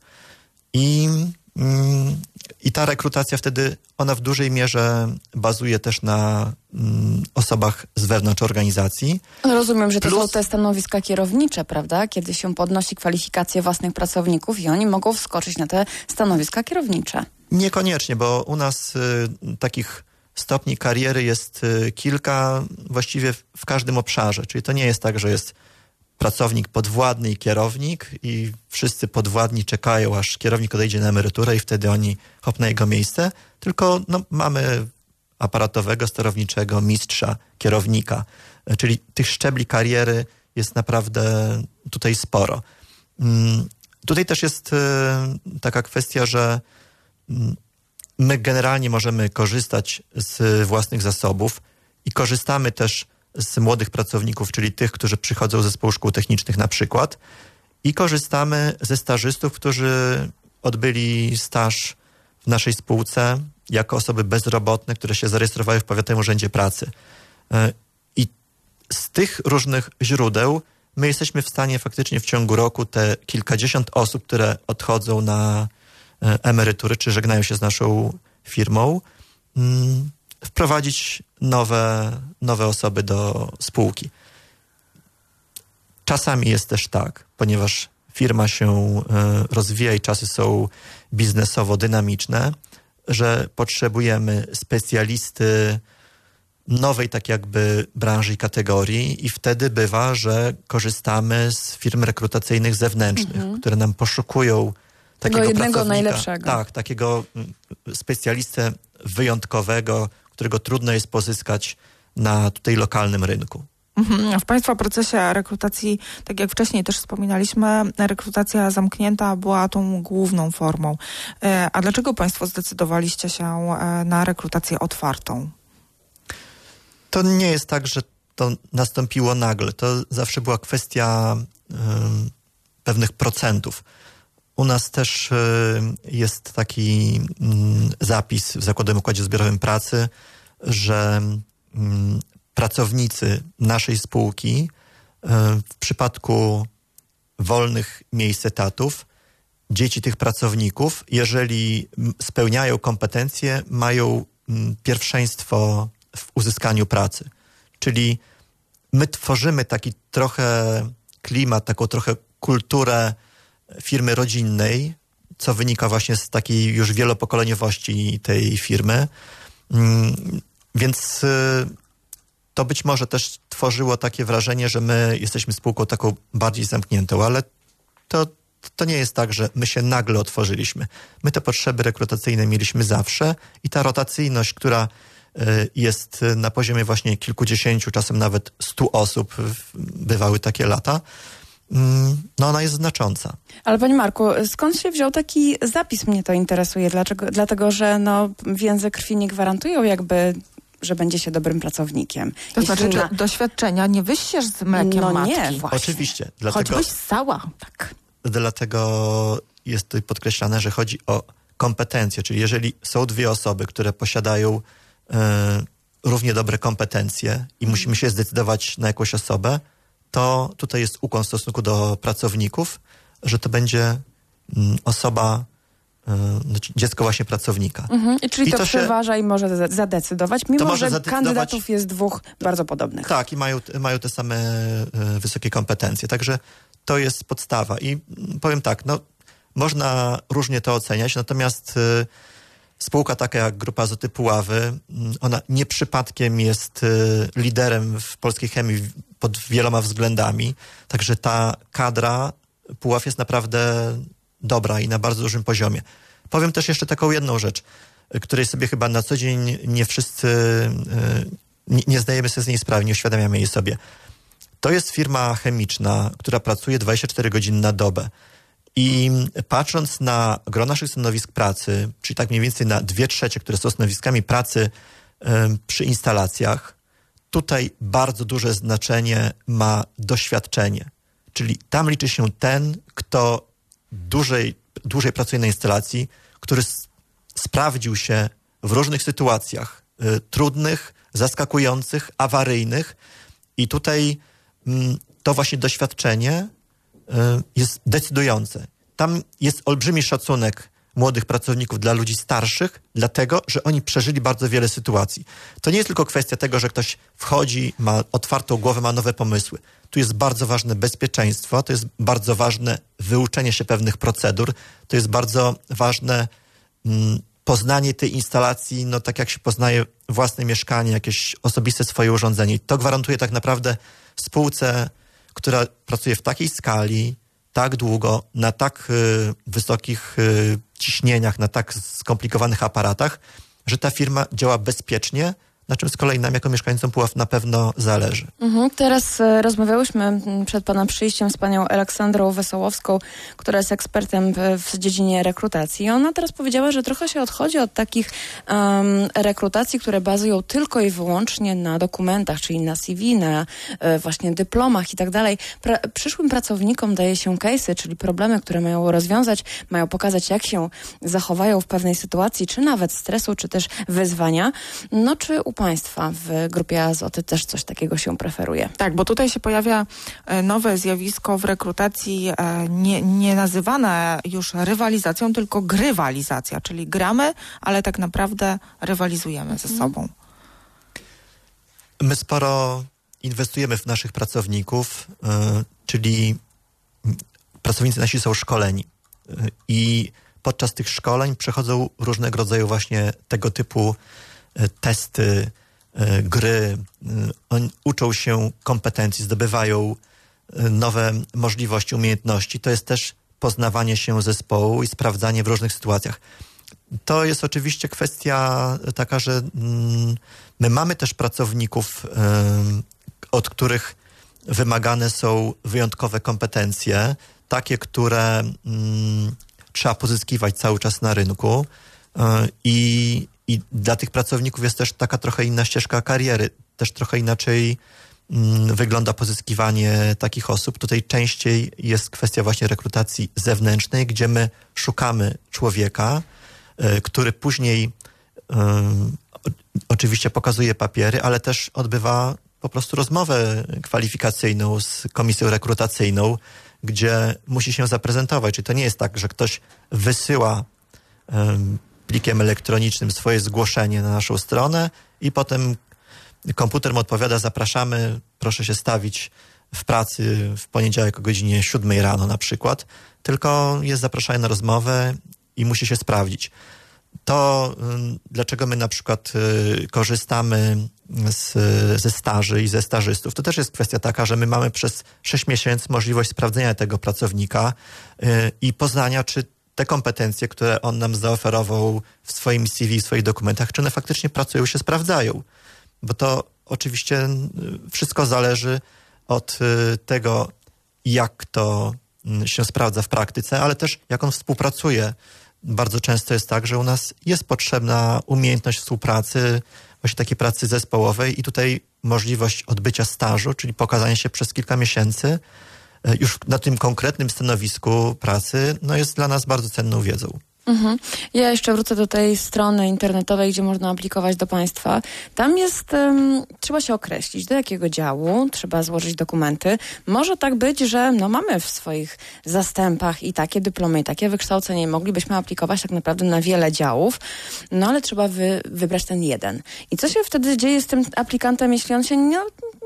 i, mm, i ta rekrutacja wtedy, ona w dużej mierze bazuje też na mm, osobach z wewnątrz organizacji. Rozumiem, że to Plus- są te stanowiska kierownicze, prawda? Kiedy się podnosi kwalifikacje własnych pracowników i oni mogą wskoczyć na te stanowiska kierownicze. Niekoniecznie, bo u nas y, takich stopni kariery jest y, kilka właściwie w każdym obszarze. Czyli to nie jest tak, że jest pracownik podwładny i kierownik i wszyscy podwładni czekają, aż kierownik odejdzie na emeryturę i wtedy oni hop na jego miejsce, tylko no, mamy aparatowego, sterowniczego, mistrza, kierownika. Czyli tych szczebli kariery jest naprawdę tutaj sporo. Mm, Tutaj też jest y, taka kwestia, że mm, my generalnie możemy korzystać z własnych zasobów i korzystamy też z młodych pracowników, czyli tych, którzy przychodzą z zespołu szkół technicznych na przykład i korzystamy ze stażystów, którzy odbyli staż w naszej spółce jako osoby bezrobotne, które się zarejestrowały w Powiatowym Urzędzie Pracy. E, I z tych różnych źródeł my jesteśmy w stanie faktycznie w ciągu roku te kilkadziesiąt osób, które odchodzą na e, emerytury, czy żegnają się z naszą firmą, mm, wprowadzić nowe, nowe osoby do spółki. Czasami jest też tak, ponieważ firma się e, rozwija i czasy są biznesowo dynamiczne, że potrzebujemy specjalisty nowej tak jakby branży i kategorii i wtedy bywa, że korzystamy z firm rekrutacyjnych zewnętrznych, Mhm. które nam poszukują takiego jednego najlepszego. Tak, takiego mm, specjalistę wyjątkowego, którego trudno jest pozyskać na tutaj lokalnym rynku. Mhm. W Państwa procesie rekrutacji, tak jak wcześniej też wspominaliśmy, rekrutacja zamknięta była tą główną formą. E, A dlaczego Państwo zdecydowaliście się e, na rekrutację otwartą? To nie jest tak, że to nastąpiło nagle. To zawsze była kwestia ym, pewnych procentów. U nas też y, jest taki mm, zapis w Zakładowym Układzie Zbiorowym Pracy, że mm, pracownicy naszej spółki y, w przypadku wolnych miejsc etatów, dzieci tych pracowników, jeżeli spełniają kompetencje, mają mm, pierwszeństwo w uzyskaniu pracy. Czyli my tworzymy taki trochę klimat, taką trochę kulturę firmy rodzinnej, co wynika właśnie z takiej już wielopokoleniowości tej firmy. Mm, Więc y, to być może też tworzyło takie wrażenie, że my jesteśmy spółką taką bardziej zamkniętą, ale to, to nie jest tak, że my się nagle otworzyliśmy. My te potrzeby rekrutacyjne mieliśmy zawsze i ta rotacyjność, która y, jest na poziomie właśnie kilkudziesięciu, czasem nawet stu osób, bywały takie lata, no ona jest znacząca. Ale panie Marku, skąd się wziął taki zapis? Mnie to interesuje. Dlaczego? Dlatego, że no, więzy krwi nie gwarantują jakby, że będzie się dobrym pracownikiem. To Jeśli znaczy, na- czy doświadczenia nie wyścież z mlekiem No matki? nie, właśnie. Oczywiście, dlatego, Choćbyś ssała. Tak. dlatego jest tutaj podkreślane, że chodzi o kompetencje, czyli jeżeli są dwie osoby, które posiadają e, równie dobre kompetencje i musimy się zdecydować na jakąś osobę, to tutaj jest ukłon w stosunku do pracowników, że to będzie mm, osoba, e, znaczy dziecko właśnie pracownika. Mhm. Czyli I to, to się- przeważa i może za- zadecydować, mimo może że zadecydować- kandydatów jest dwóch bardzo podobnych. Tak, i mają, mają te same e, wysokie kompetencje. Także to jest podstawa. I mm, powiem tak, no, można różnie to oceniać, natomiast e, spółka taka jak Grupa Azoty Puławy, mm, ona nie przypadkiem jest liderem w polskiej chemii pod wieloma względami. Także ta kadra Puław jest naprawdę dobra i na bardzo dużym poziomie. Powiem też jeszcze taką jedną rzecz, y, której sobie chyba na co dzień nie wszyscy, y, nie, nie zdajemy sobie z niej sprawy, nie uświadamiamy jej sobie. To jest firma chemiczna, która pracuje 24 godziny na dobę. I patrząc na gro naszych stanowisk pracy, czyli tak mniej więcej na dwie trzecie, które są stanowiskami pracy em, przy instalacjach, tutaj bardzo duże znaczenie ma doświadczenie. Czyli tam liczy się ten, kto dłużej, dłużej pracuje na instalacji, który sprawdził się w różnych sytuacjach, y, trudnych, zaskakujących, awaryjnych. I tutaj mm, to właśnie doświadczenie y, jest decydujące. Tam jest olbrzymi szacunek młodych pracowników dla ludzi starszych, dlatego, że oni przeżyli bardzo wiele sytuacji. To nie jest tylko kwestia tego, że ktoś wchodzi, ma otwartą głowę, ma nowe pomysły. Tu jest bardzo ważne bezpieczeństwo, to jest bardzo ważne wyuczenie się pewnych procedur, to jest bardzo ważne mm, poznanie tej instalacji, no tak jak się poznaje własne mieszkanie, jakieś osobiste swoje urządzenie. I to gwarantuje tak naprawdę spółce, która pracuje w takiej skali, tak długo, na tak y, wysokich y, ciśnieniach, na tak skomplikowanych aparatach, że ta firma działa bezpiecznie, na czym z kolei nam jako mieszkańcom Puław na pewno zależy. Mhm. Teraz e, rozmawiałyśmy przed Pana przyjściem z Panią Aleksandrą Wesołowską, która jest ekspertem w, dziedzinie rekrutacji. I ona teraz powiedziała, że trochę się odchodzi od takich em, rekrutacji, które bazują tylko i wyłącznie na dokumentach, czyli na CV, na e, właśnie dyplomach i tak dalej. Przyszłym pracownikom daje się case'y, czyli problemy, które mają rozwiązać, mają pokazać, jak się zachowają w pewnej sytuacji, czy nawet stresu, czy też wyzwania. No, czy u Państwa w grupie Azoty też coś takiego się preferuje? Tak, bo tutaj się pojawia e, nowe zjawisko w rekrutacji, e, nie, nie nazywane już rywalizacją, tylko grywalizacja, czyli gramy, ale tak naprawdę rywalizujemy ze sobą. My sporo inwestujemy w naszych pracowników, y, czyli pracownicy nasi są szkoleni i podczas tych szkoleń przechodzą różnego rodzaju właśnie tego typu testy, y, gry. Oni uczą się kompetencji, zdobywają nowe możliwości, umiejętności. To jest też poznawanie się zespołu i sprawdzanie w różnych sytuacjach. To jest oczywiście kwestia taka, że mm, my mamy też pracowników, od których wymagane są wyjątkowe kompetencje, takie, które mm, trzeba pozyskiwać cały czas na rynku. I, I dla tych pracowników jest też taka trochę inna ścieżka kariery, też trochę inaczej mm, wygląda pozyskiwanie takich osób. Tutaj częściej jest kwestia właśnie rekrutacji zewnętrznej, gdzie my szukamy człowieka, y, który później o- oczywiście pokazuje papiery, ale też odbywa po prostu rozmowę kwalifikacyjną z komisją rekrutacyjną, gdzie musi się zaprezentować. Czyli to nie jest tak, że ktoś wysyła plikiem elektronicznym swoje zgłoszenie na naszą stronę i potem komputer mu odpowiada, zapraszamy, proszę się stawić w pracy w poniedziałek o godzinie 7 rano na przykład, tylko jest zapraszany na rozmowę i musi się sprawdzić. To ym, dlaczego my na przykład y, korzystamy z, ze staży i ze stażystów, to też jest kwestia taka, że my mamy przez 6 miesięcy możliwość sprawdzenia tego pracownika y, i poznania, czy te kompetencje, które on nam zaoferował w swoim CV, w swoich dokumentach, czy one faktycznie pracują, się sprawdzają. Bo to oczywiście wszystko zależy od y, tego, jak to się sprawdza w praktyce, ale też jak on współpracuje. Bardzo często jest tak, że u nas jest potrzebna umiejętność współpracy, właśnie takiej pracy zespołowej i tutaj możliwość odbycia stażu, czyli pokazania się przez kilka miesięcy już na tym konkretnym stanowisku pracy, no jest dla nas bardzo cenną wiedzą. Mhm. Ja jeszcze wrócę do tej strony internetowej, gdzie można aplikować do państwa. Tam jest, em, trzeba się określić, do jakiego działu, trzeba złożyć dokumenty. Może tak być, że no, mamy w swoich zastępach i takie dyplomy, i takie wykształcenie. Moglibyśmy aplikować tak naprawdę na wiele działów, no ale trzeba wy, wybrać ten jeden. I co się wtedy dzieje z tym aplikantem, jeśli on się nie,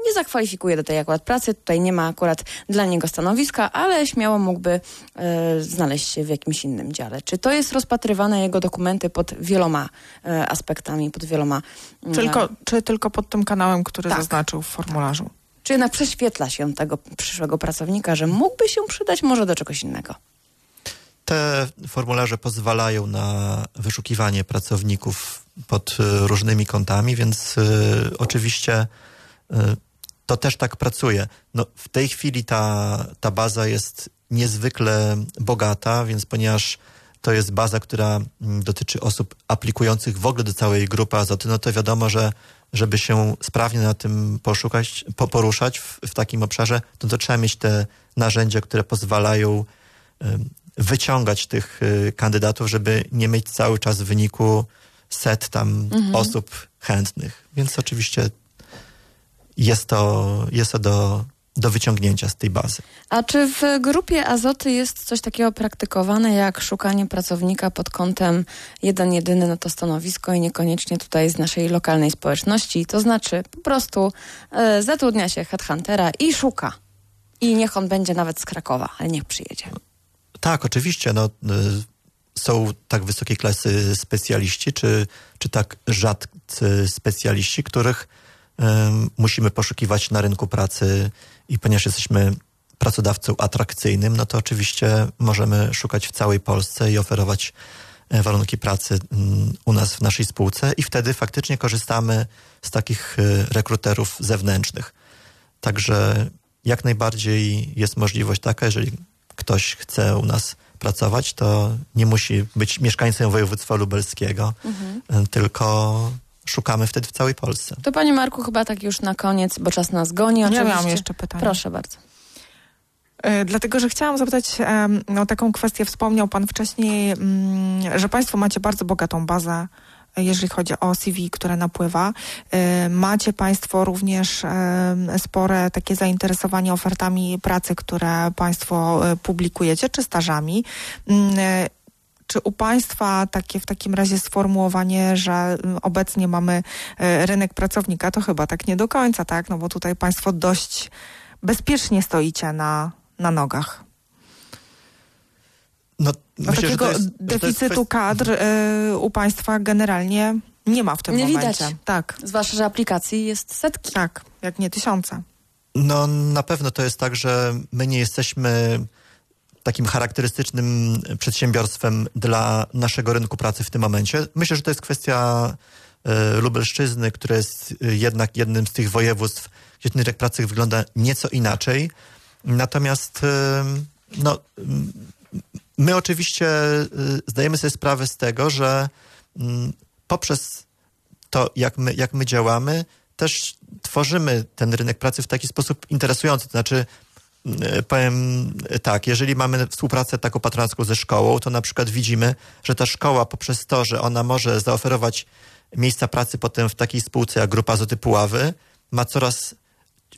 nie zakwalifikuje do tej akurat pracy, tutaj nie ma akurat dla niego stanowiska, ale śmiało mógłby e, znaleźć się w jakimś innym dziale. Czy to jest rozpatrywane jego dokumenty pod wieloma e, aspektami, pod wieloma... mm, Tylko, czy tylko pod tym kanałem, który Tak. zaznaczył w formularzu? Czy jednak prześwietla się tego przyszłego pracownika, że mógłby się przydać może do czegoś innego? Te formularze pozwalają na wyszukiwanie pracowników pod y, różnymi kątami, więc y, oczywiście y, to też tak pracuje. No, w tej chwili ta, ta baza jest niezwykle bogata, więc ponieważ to jest baza, która mm, dotyczy osób aplikujących w ogóle do całej grupy azoty, no to wiadomo, że żeby się sprawnie na tym poszukać, po, poruszać w, w takim obszarze, to, to trzeba mieć te narzędzia, które pozwalają wyciągać tych y, kandydatów, żeby nie mieć cały czas w wyniku set tam Mhm. osób chętnych. Więc oczywiście jest to, jest to do, do wyciągnięcia z tej bazy. A czy w grupie Azoty jest coś takiego praktykowane jak szukanie pracownika pod kątem jeden jedyny na to stanowisko i niekoniecznie tutaj z naszej lokalnej społeczności? To znaczy po prostu e, zatrudnia się headhuntera i szuka. I niech on będzie nawet z Krakowa, ale niech przyjedzie. Tak, oczywiście. No, y, są tak wysokiej klasy specjaliści, czy, czy tak rzadcy specjaliści, których ym, musimy poszukiwać na rynku pracy i ponieważ jesteśmy pracodawcą atrakcyjnym, no to oczywiście możemy szukać w całej Polsce i oferować e, warunki pracy mm, u nas w naszej spółce i wtedy faktycznie korzystamy z takich y, rekruterów zewnętrznych. Także jak najbardziej jest możliwość taka, jeżeli ktoś chce u nas pracować, to nie musi być mieszkańcem województwa lubelskiego, Mhm. y, tylko szukamy wtedy w całej Polsce. To Panie Marku, chyba tak już na koniec, bo czas nas goni. Ja oczywiście. miałam jeszcze pytanie. Proszę bardzo. E, Dlatego, że chciałam zapytać o taką kwestię. Wspomniał Pan wcześniej, mm, że Państwo macie bardzo bogatą bazę, e, jeżeli chodzi o CV, które napływa. E, Macie Państwo również spore takie zainteresowanie ofertami pracy, które Państwo publikujecie, czy stażami. Czy u Państwa takie w takim razie sformułowanie, że mm, obecnie mamy e, rynek pracownika, to chyba tak nie do końca, tak? No bo tutaj Państwo dość bezpiecznie stoicie na, na nogach. No, No myślę, że takiego to jest- że to jest deficytu kadr y, u Państwa generalnie nie ma w tym Nie momencie. widać. Tak. Zwłaszcza, że aplikacji jest setki. Tak, jak nie tysiące. No na pewno to jest tak, że my nie jesteśmy takim charakterystycznym przedsiębiorstwem dla naszego rynku pracy w tym momencie. Myślę, że to jest kwestia e, Lubelszczyzny, która jest e, jednak jednym z tych województw, gdzie ten rynek pracy wygląda nieco inaczej. Natomiast e, no, my oczywiście zdajemy sobie sprawę z tego, że poprzez to, jak my, jak my działamy, też tworzymy ten rynek pracy w taki sposób interesujący. To znaczy, powiem tak, jeżeli mamy współpracę taką patronacką ze szkołą, to na przykład widzimy, że ta szkoła poprzez to, że ona może zaoferować miejsca pracy potem w takiej spółce jak Grupa Azoty Puławy, ma coraz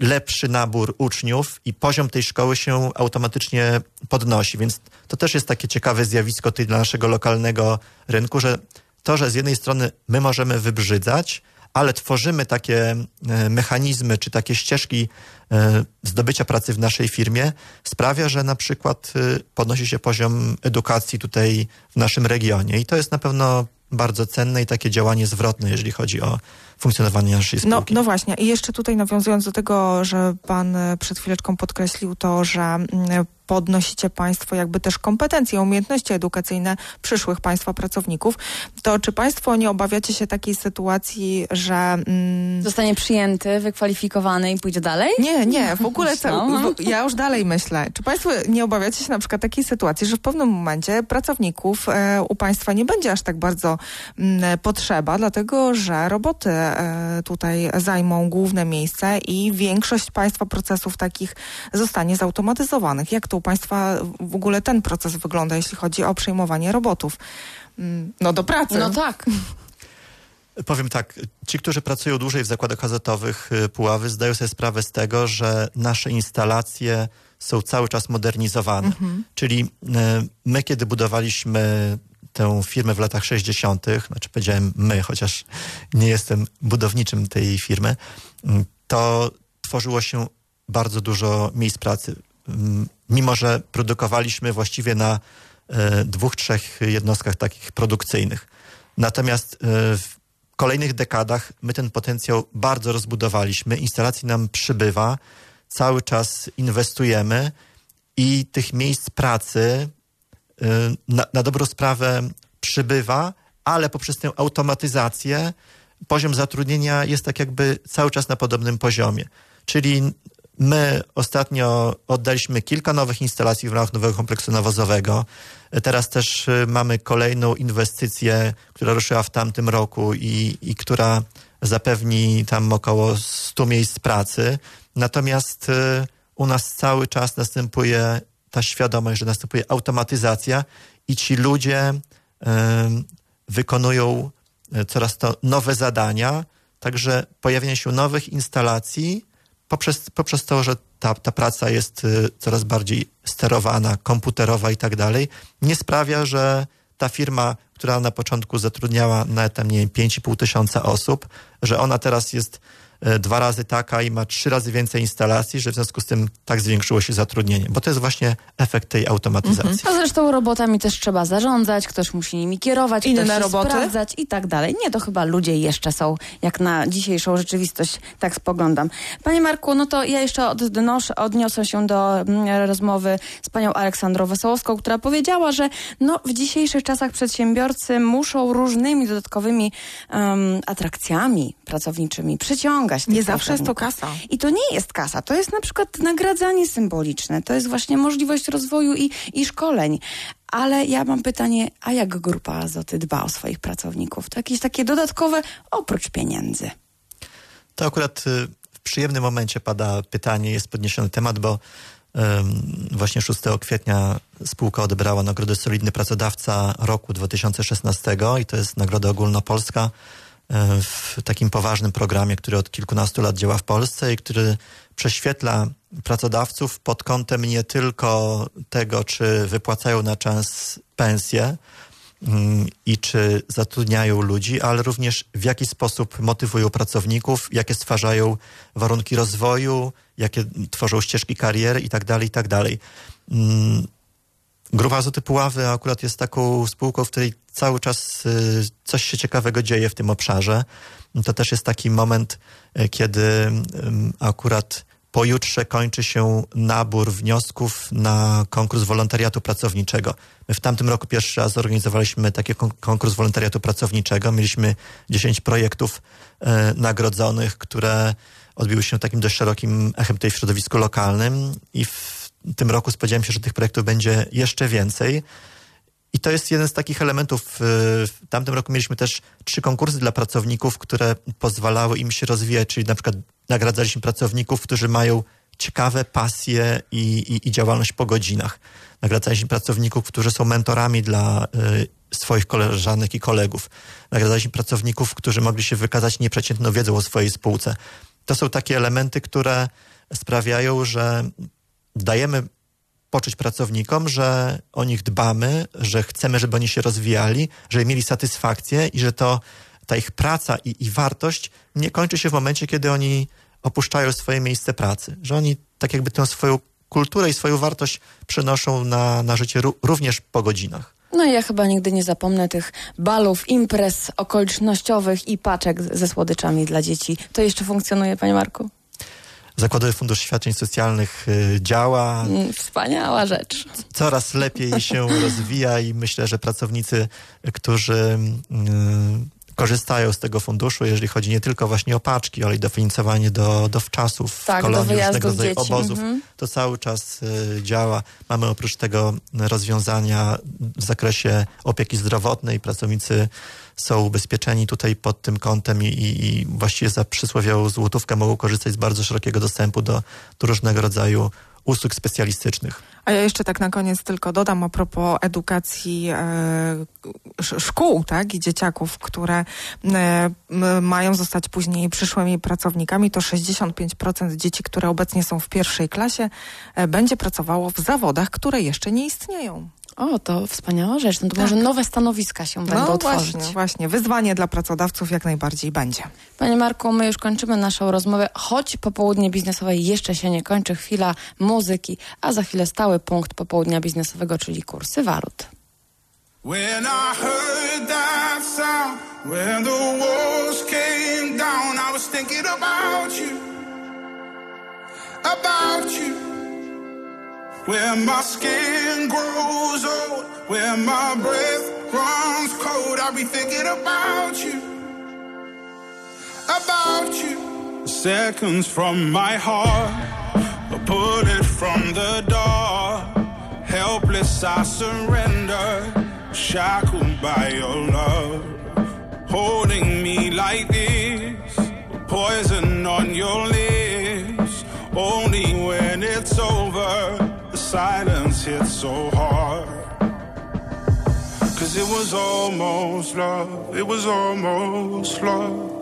lepszy nabór uczniów i poziom tej szkoły się automatycznie podnosi. Więc to też jest takie ciekawe zjawisko tutaj dla naszego lokalnego rynku, że to, że z jednej strony my możemy wybrzydzać, ale tworzymy takie e, mechanizmy czy takie ścieżki e, zdobycia pracy w naszej firmie, sprawia, że na przykład e, podnosi się poziom edukacji tutaj w naszym regionie. I to jest na pewno bardzo cenne i takie działanie zwrotne, jeżeli chodzi o funkcjonowanie naszej No, spółki. no właśnie. I jeszcze tutaj nawiązując do tego, że Pan przed chwileczką podkreślił to, że mm, podnosicie Państwo jakby też kompetencje, umiejętności edukacyjne przyszłych Państwa pracowników, to czy Państwo nie obawiacie się takiej sytuacji, że... Mm, Zostanie przyjęty, wykwalifikowany i pójdzie dalej? Nie, nie, w ogóle co, No. ja już dalej myślę. Czy Państwo nie obawiacie się na przykład takiej sytuacji, że w pewnym momencie pracowników e, u Państwa nie będzie aż tak bardzo mm, potrzeba, dlatego że roboty e, tutaj zajmą główne miejsce i większość Państwa procesów takich zostanie zautomatyzowanych. Jak to u Państwa w ogóle ten proces wygląda, jeśli chodzi o przejmowanie robotów? Mm, No do pracy. No tak. Powiem tak, ci, którzy pracują dłużej w zakładach azotowych y, Puławy, zdają sobie sprawę z tego, że nasze instalacje są cały czas modernizowane. Mhm. Czyli y, my, kiedy budowaliśmy tę firmę w latach 60., znaczy powiedziałem my, chociaż nie jestem budowniczym tej firmy, y, to tworzyło się bardzo dużo miejsc pracy. Mimo, że produkowaliśmy właściwie na e, dwóch, trzech jednostkach takich produkcyjnych. Natomiast e, w kolejnych dekadach my ten potencjał bardzo rozbudowaliśmy, instalacji nam przybywa, cały czas inwestujemy i tych miejsc pracy y, na, na dobrą sprawę przybywa, ale poprzez tę automatyzację poziom zatrudnienia jest tak jakby cały czas na podobnym poziomie. Czyli my ostatnio oddaliśmy kilka nowych instalacji w ramach nowego kompleksu nawozowego. Teraz też y, mamy kolejną inwestycję, która ruszyła w tamtym roku i, i która zapewni tam około 100 miejsc pracy. Natomiast y, u nas cały czas następuje ta świadomość, że następuje automatyzacja i ci ludzie y, wykonują e, coraz to nowe zadania, także pojawienie się nowych instalacji poprzez, poprzez to, że ta, ta praca jest y, coraz bardziej sterowana, komputerowa i tak dalej, nie sprawia, że ta firma, która na początku zatrudniała na wiem, 5,5 tysiąca osób, że ona teraz jest dwa razy taka i ma trzy razy więcej instalacji, że w związku z tym tak zwiększyło się zatrudnienie, bo to jest właśnie efekt tej automatyzacji. A zresztą robotami też trzeba zarządzać, ktoś musi nimi kierować, Inne ktoś roboty? sprawdzać i tak dalej. Nie, to chyba ludzie jeszcze są, jak na dzisiejszą rzeczywistość, tak spoglądam. Panie Marku, no to ja jeszcze odnoszę, odniosę się do mm, rozmowy z panią Aleksandrą Wesołowską, która powiedziała, że no, w dzisiejszych czasach przedsiębiorcy muszą różnymi dodatkowymi em, atrakcjami pracowniczymi przyciągać tych Nie zawsze jest to kasa. I to nie jest kasa, to jest na przykład nagradzanie symboliczne, to jest właśnie możliwość rozwoju i, i szkoleń. Ale ja mam pytanie, a jak grupa Azoty dba o swoich pracowników? To jakieś takie dodatkowe oprócz pieniędzy. To akurat y, w przyjemnym momencie pada pytanie, jest podniesiony temat, bo ym, właśnie 6 kwietnia spółka odebrała nagrodę Solidny Pracodawca roku 2016 i to jest nagroda ogólnopolska w takim poważnym programie, który od kilkunastu lat działa w Polsce i który prześwietla pracodawców pod kątem nie tylko tego, czy wypłacają na czas pensje, mm, i czy zatrudniają ludzi, ale również w jaki sposób motywują pracowników, jakie stwarzają warunki rozwoju, jakie tworzą ścieżki kariery i tak Grupa Azoty Puławy akurat jest taką spółką, w której cały czas y, coś się ciekawego dzieje w tym obszarze. To też jest taki moment, y, kiedy akurat pojutrze kończy się nabór wniosków na konkurs wolontariatu pracowniczego. My w tamtym roku pierwszy raz zorganizowaliśmy taki kon- konkurs wolontariatu pracowniczego. Mieliśmy 10 projektów e, nagrodzonych, które odbiły się takim dość szerokim echem tutaj w środowisku lokalnym i w tym roku spodziewałem się, że tych projektów będzie jeszcze więcej. I to jest jeden z takich elementów. W tamtym roku mieliśmy też trzy konkursy dla pracowników, które pozwalały im się rozwijać, czyli na przykład nagradzaliśmy pracowników, którzy mają ciekawe pasje i, i, i działalność po godzinach. Nagradzaliśmy pracowników, którzy są mentorami dla y, swoich koleżanek i kolegów. Nagradzaliśmy pracowników, którzy mogli się wykazać nieprzeciętną wiedzą o swojej spółce. To są takie elementy, które sprawiają, że dajemy poczuć pracownikom, że o nich dbamy, że chcemy, żeby oni się rozwijali, żeby mieli satysfakcję i że to ta ich praca i, i wartość nie kończy się w momencie, kiedy oni opuszczają swoje miejsce pracy. Że oni tak jakby tę swoją kulturę i swoją wartość przenoszą na, na życie ró- również po godzinach. No i ja chyba nigdy nie zapomnę tych balów, imprez okolicznościowych i paczek ze słodyczami dla dzieci. To jeszcze funkcjonuje, panie Marku? Zakładowy Fundusz Świadczeń Socjalnych y, działa, Mm, Wspaniała rzecz. coraz lepiej się *laughs* rozwija i myślę, że pracownicy, którzy mm, korzystają z tego funduszu, jeżeli chodzi nie tylko właśnie o paczki, ale i dofinansowanie do, do wczasów, Tak, kolonii, różnego rodzaju obozów, Mhm. to cały czas y, działa. Mamy oprócz tego rozwiązania w zakresie opieki zdrowotnej. Pracownicy są ubezpieczeni tutaj pod tym kątem i, i, i właściwie za przysłowiową złotówkę mogą korzystać z bardzo szerokiego dostępu do, do różnego rodzaju usług specjalistycznych. A ja jeszcze tak na koniec tylko dodam a propos edukacji e, sz- szkół tak, i dzieciaków, które e, mają zostać później przyszłymi pracownikami, to 65% dzieci, które obecnie są w pierwszej klasie, e, będzie pracowało w zawodach, które jeszcze nie istnieją. O, to wspaniała rzecz. No to Tak. może nowe stanowiska się będą no tworzyć. właśnie, właśnie. Wyzwanie dla pracodawców jak najbardziej będzie. Panie Marku, my już kończymy naszą rozmowę, choć popołudnie biznesowe jeszcze się nie kończy. Chwila muzyki, a za chwilę stały punkt popołudnia biznesowego, czyli kursy walut. When I heard that sound, when the walls came down, I was thinking about you, about you. Where my skin grows old, where my breath runs cold, I'll be thinking about you, about you. Seconds from my heart, a bullet from the door. Helpless, I surrender, shackled by your love. Holding me like this, poison on your lips. Only when it's over, silence hit so hard. Cause it was almost love. It was almost love.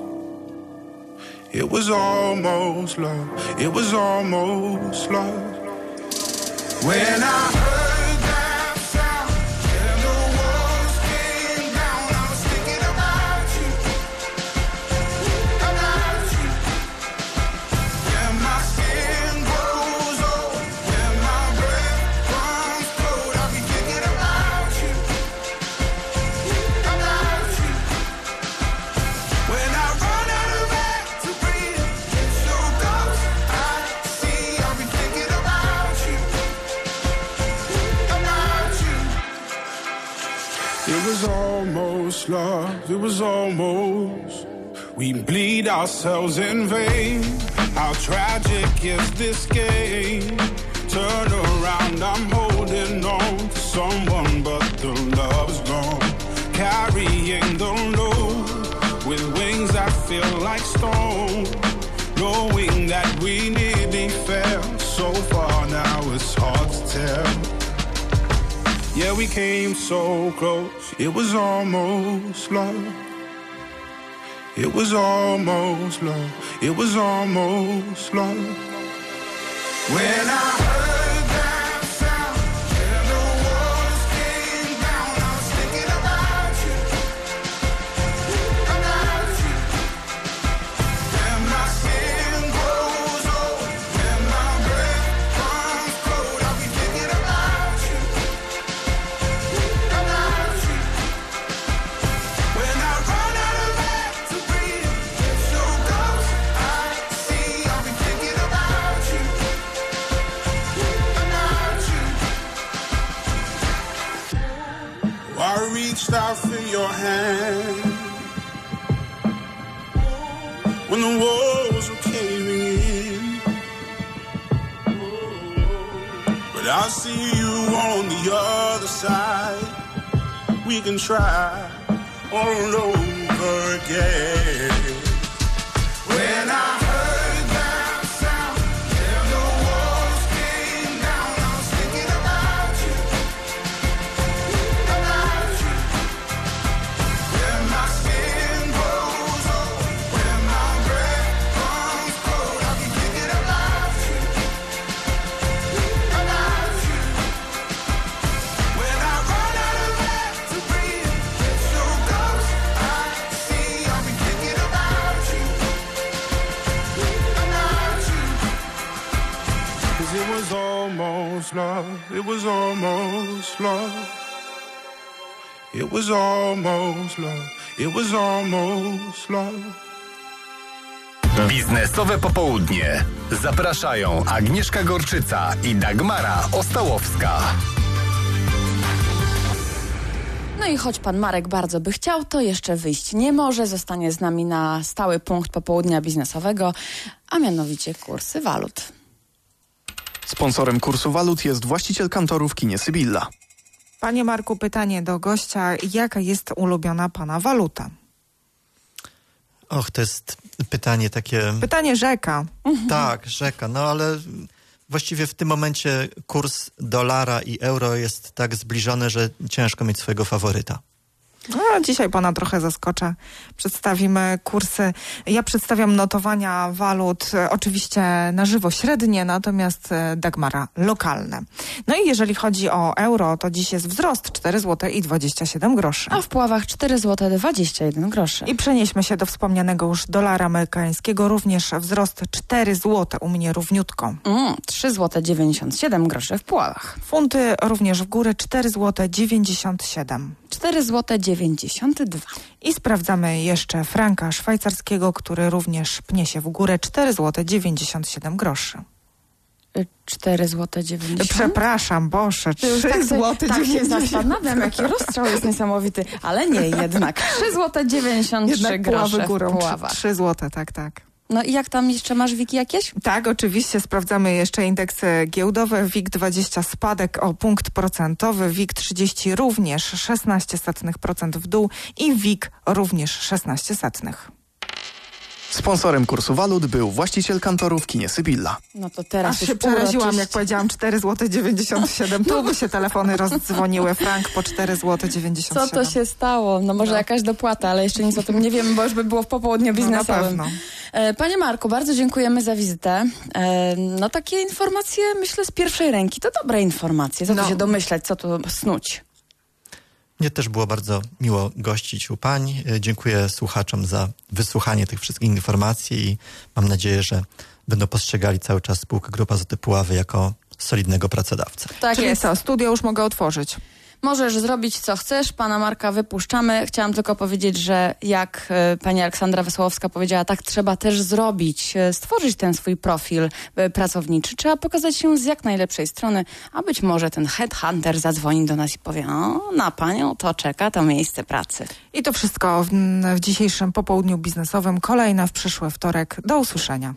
It was almost love. It was almost love. When I heard ourselves in vain. How tragic is this game? Turn around, I'm holding on to someone, but the love is gone. Carrying the load with wings that feel like stone. Knowing that we nearly fell so far now, it's hard to tell. Yeah, we came so close, it was almost love. It was almost love. It was almost love. When I but I see you on the other side. We can try all over again. Almost love. It was almost love. It was almost love. It was almost love. Biznesowe popołudnie. Zapraszają Agnieszka Gorczyca i Dagmara Ostałowska. No i choć pan Marek bardzo by chciał, to jeszcze wyjść nie może. Zostanie z nami na stały punkt popołudnia biznesowego, a mianowicie kursy walut. Sponsorem kursu walut jest właściciel kantoru w kinie Sybilla. Panie Marku, pytanie do gościa. Jaka jest ulubiona pana waluta? Och, to jest pytanie takie... Pytanie rzeka. Tak, rzeka. No ale właściwie w tym momencie kurs dolara i euro jest tak zbliżony, że ciężko mieć swojego faworyta. No, dzisiaj pana trochę zaskoczę. Przedstawimy kursy. Ja przedstawiam notowania walut, e, oczywiście na żywo średnie, natomiast e, Dagmara lokalne. No i jeżeli chodzi o euro, to dziś jest wzrost 4 zł i 27 groszy. A w Puławach 4 zł 21 groszy. I przenieśmy się do wspomnianego już dolara amerykańskiego, również wzrost 4 zł u mnie równiutko. Mm, 3 zł 97 groszy w Puławach. Funty również w górę 4 zł 97. 4 zł 92. I sprawdzamy jeszcze franka szwajcarskiego, który również pnie się w górę 4 zł 97 groszy. 4 zł 90. Przepraszam, Boże, 3 Już tak, zł tak się 90. zastanawiam, jaki rozstrzał jest niesamowity, ale nie jednak. 3 zł 93 Jednak grosze górą, Puławach. 3 zł, tak, tak. No i jak tam jeszcze masz wiki jakieś? Tak, oczywiście sprawdzamy jeszcze indeksy giełdowe. WIG20 spadek o punkt procentowy, WIG30 również 16% w dół i WIG również 16 setnych. Sponsorem kursu walut był właściciel kantoru w kinie Sybilla. No to teraz Aż już się przeraziłam, uroczyście. jak powiedziałam 4 zł 97. Tu by się telefony rozdzwoniły. Frank po 4 zł 97. Co to się stało? No może jakaś dopłata, ale jeszcze nic o tym nie wiemy, bo już by było w popołudniu No, na biznesowym. pewno. E, Panie Marku, bardzo dziękujemy za wizytę. E, No takie informacje, myślę, z pierwszej ręki. To dobre informacje. Co No. tu się domyślać, co tu snuć? Mnie też było bardzo miło gościć u pań. E, Dziękuję słuchaczom za wysłuchanie tych wszystkich informacji i mam nadzieję, że będą postrzegali cały czas spółkę Grupa Azoty Puławy jako solidnego pracodawcę. Tak Czyli jest. co, studio już mogę otworzyć. Możesz zrobić co chcesz, pana Marka wypuszczamy. Chciałam tylko powiedzieć, że jak e, pani Aleksandra Wesołowska powiedziała, tak trzeba też zrobić, e, stworzyć ten swój profil e, pracowniczy. Trzeba pokazać się z jak najlepszej strony, a być może ten headhunter zadzwoni do nas i powie, o, na panią to czeka to miejsce pracy. I to wszystko w, w dzisiejszym popołudniu biznesowym. Kolejne w przyszły wtorek. Do usłyszenia.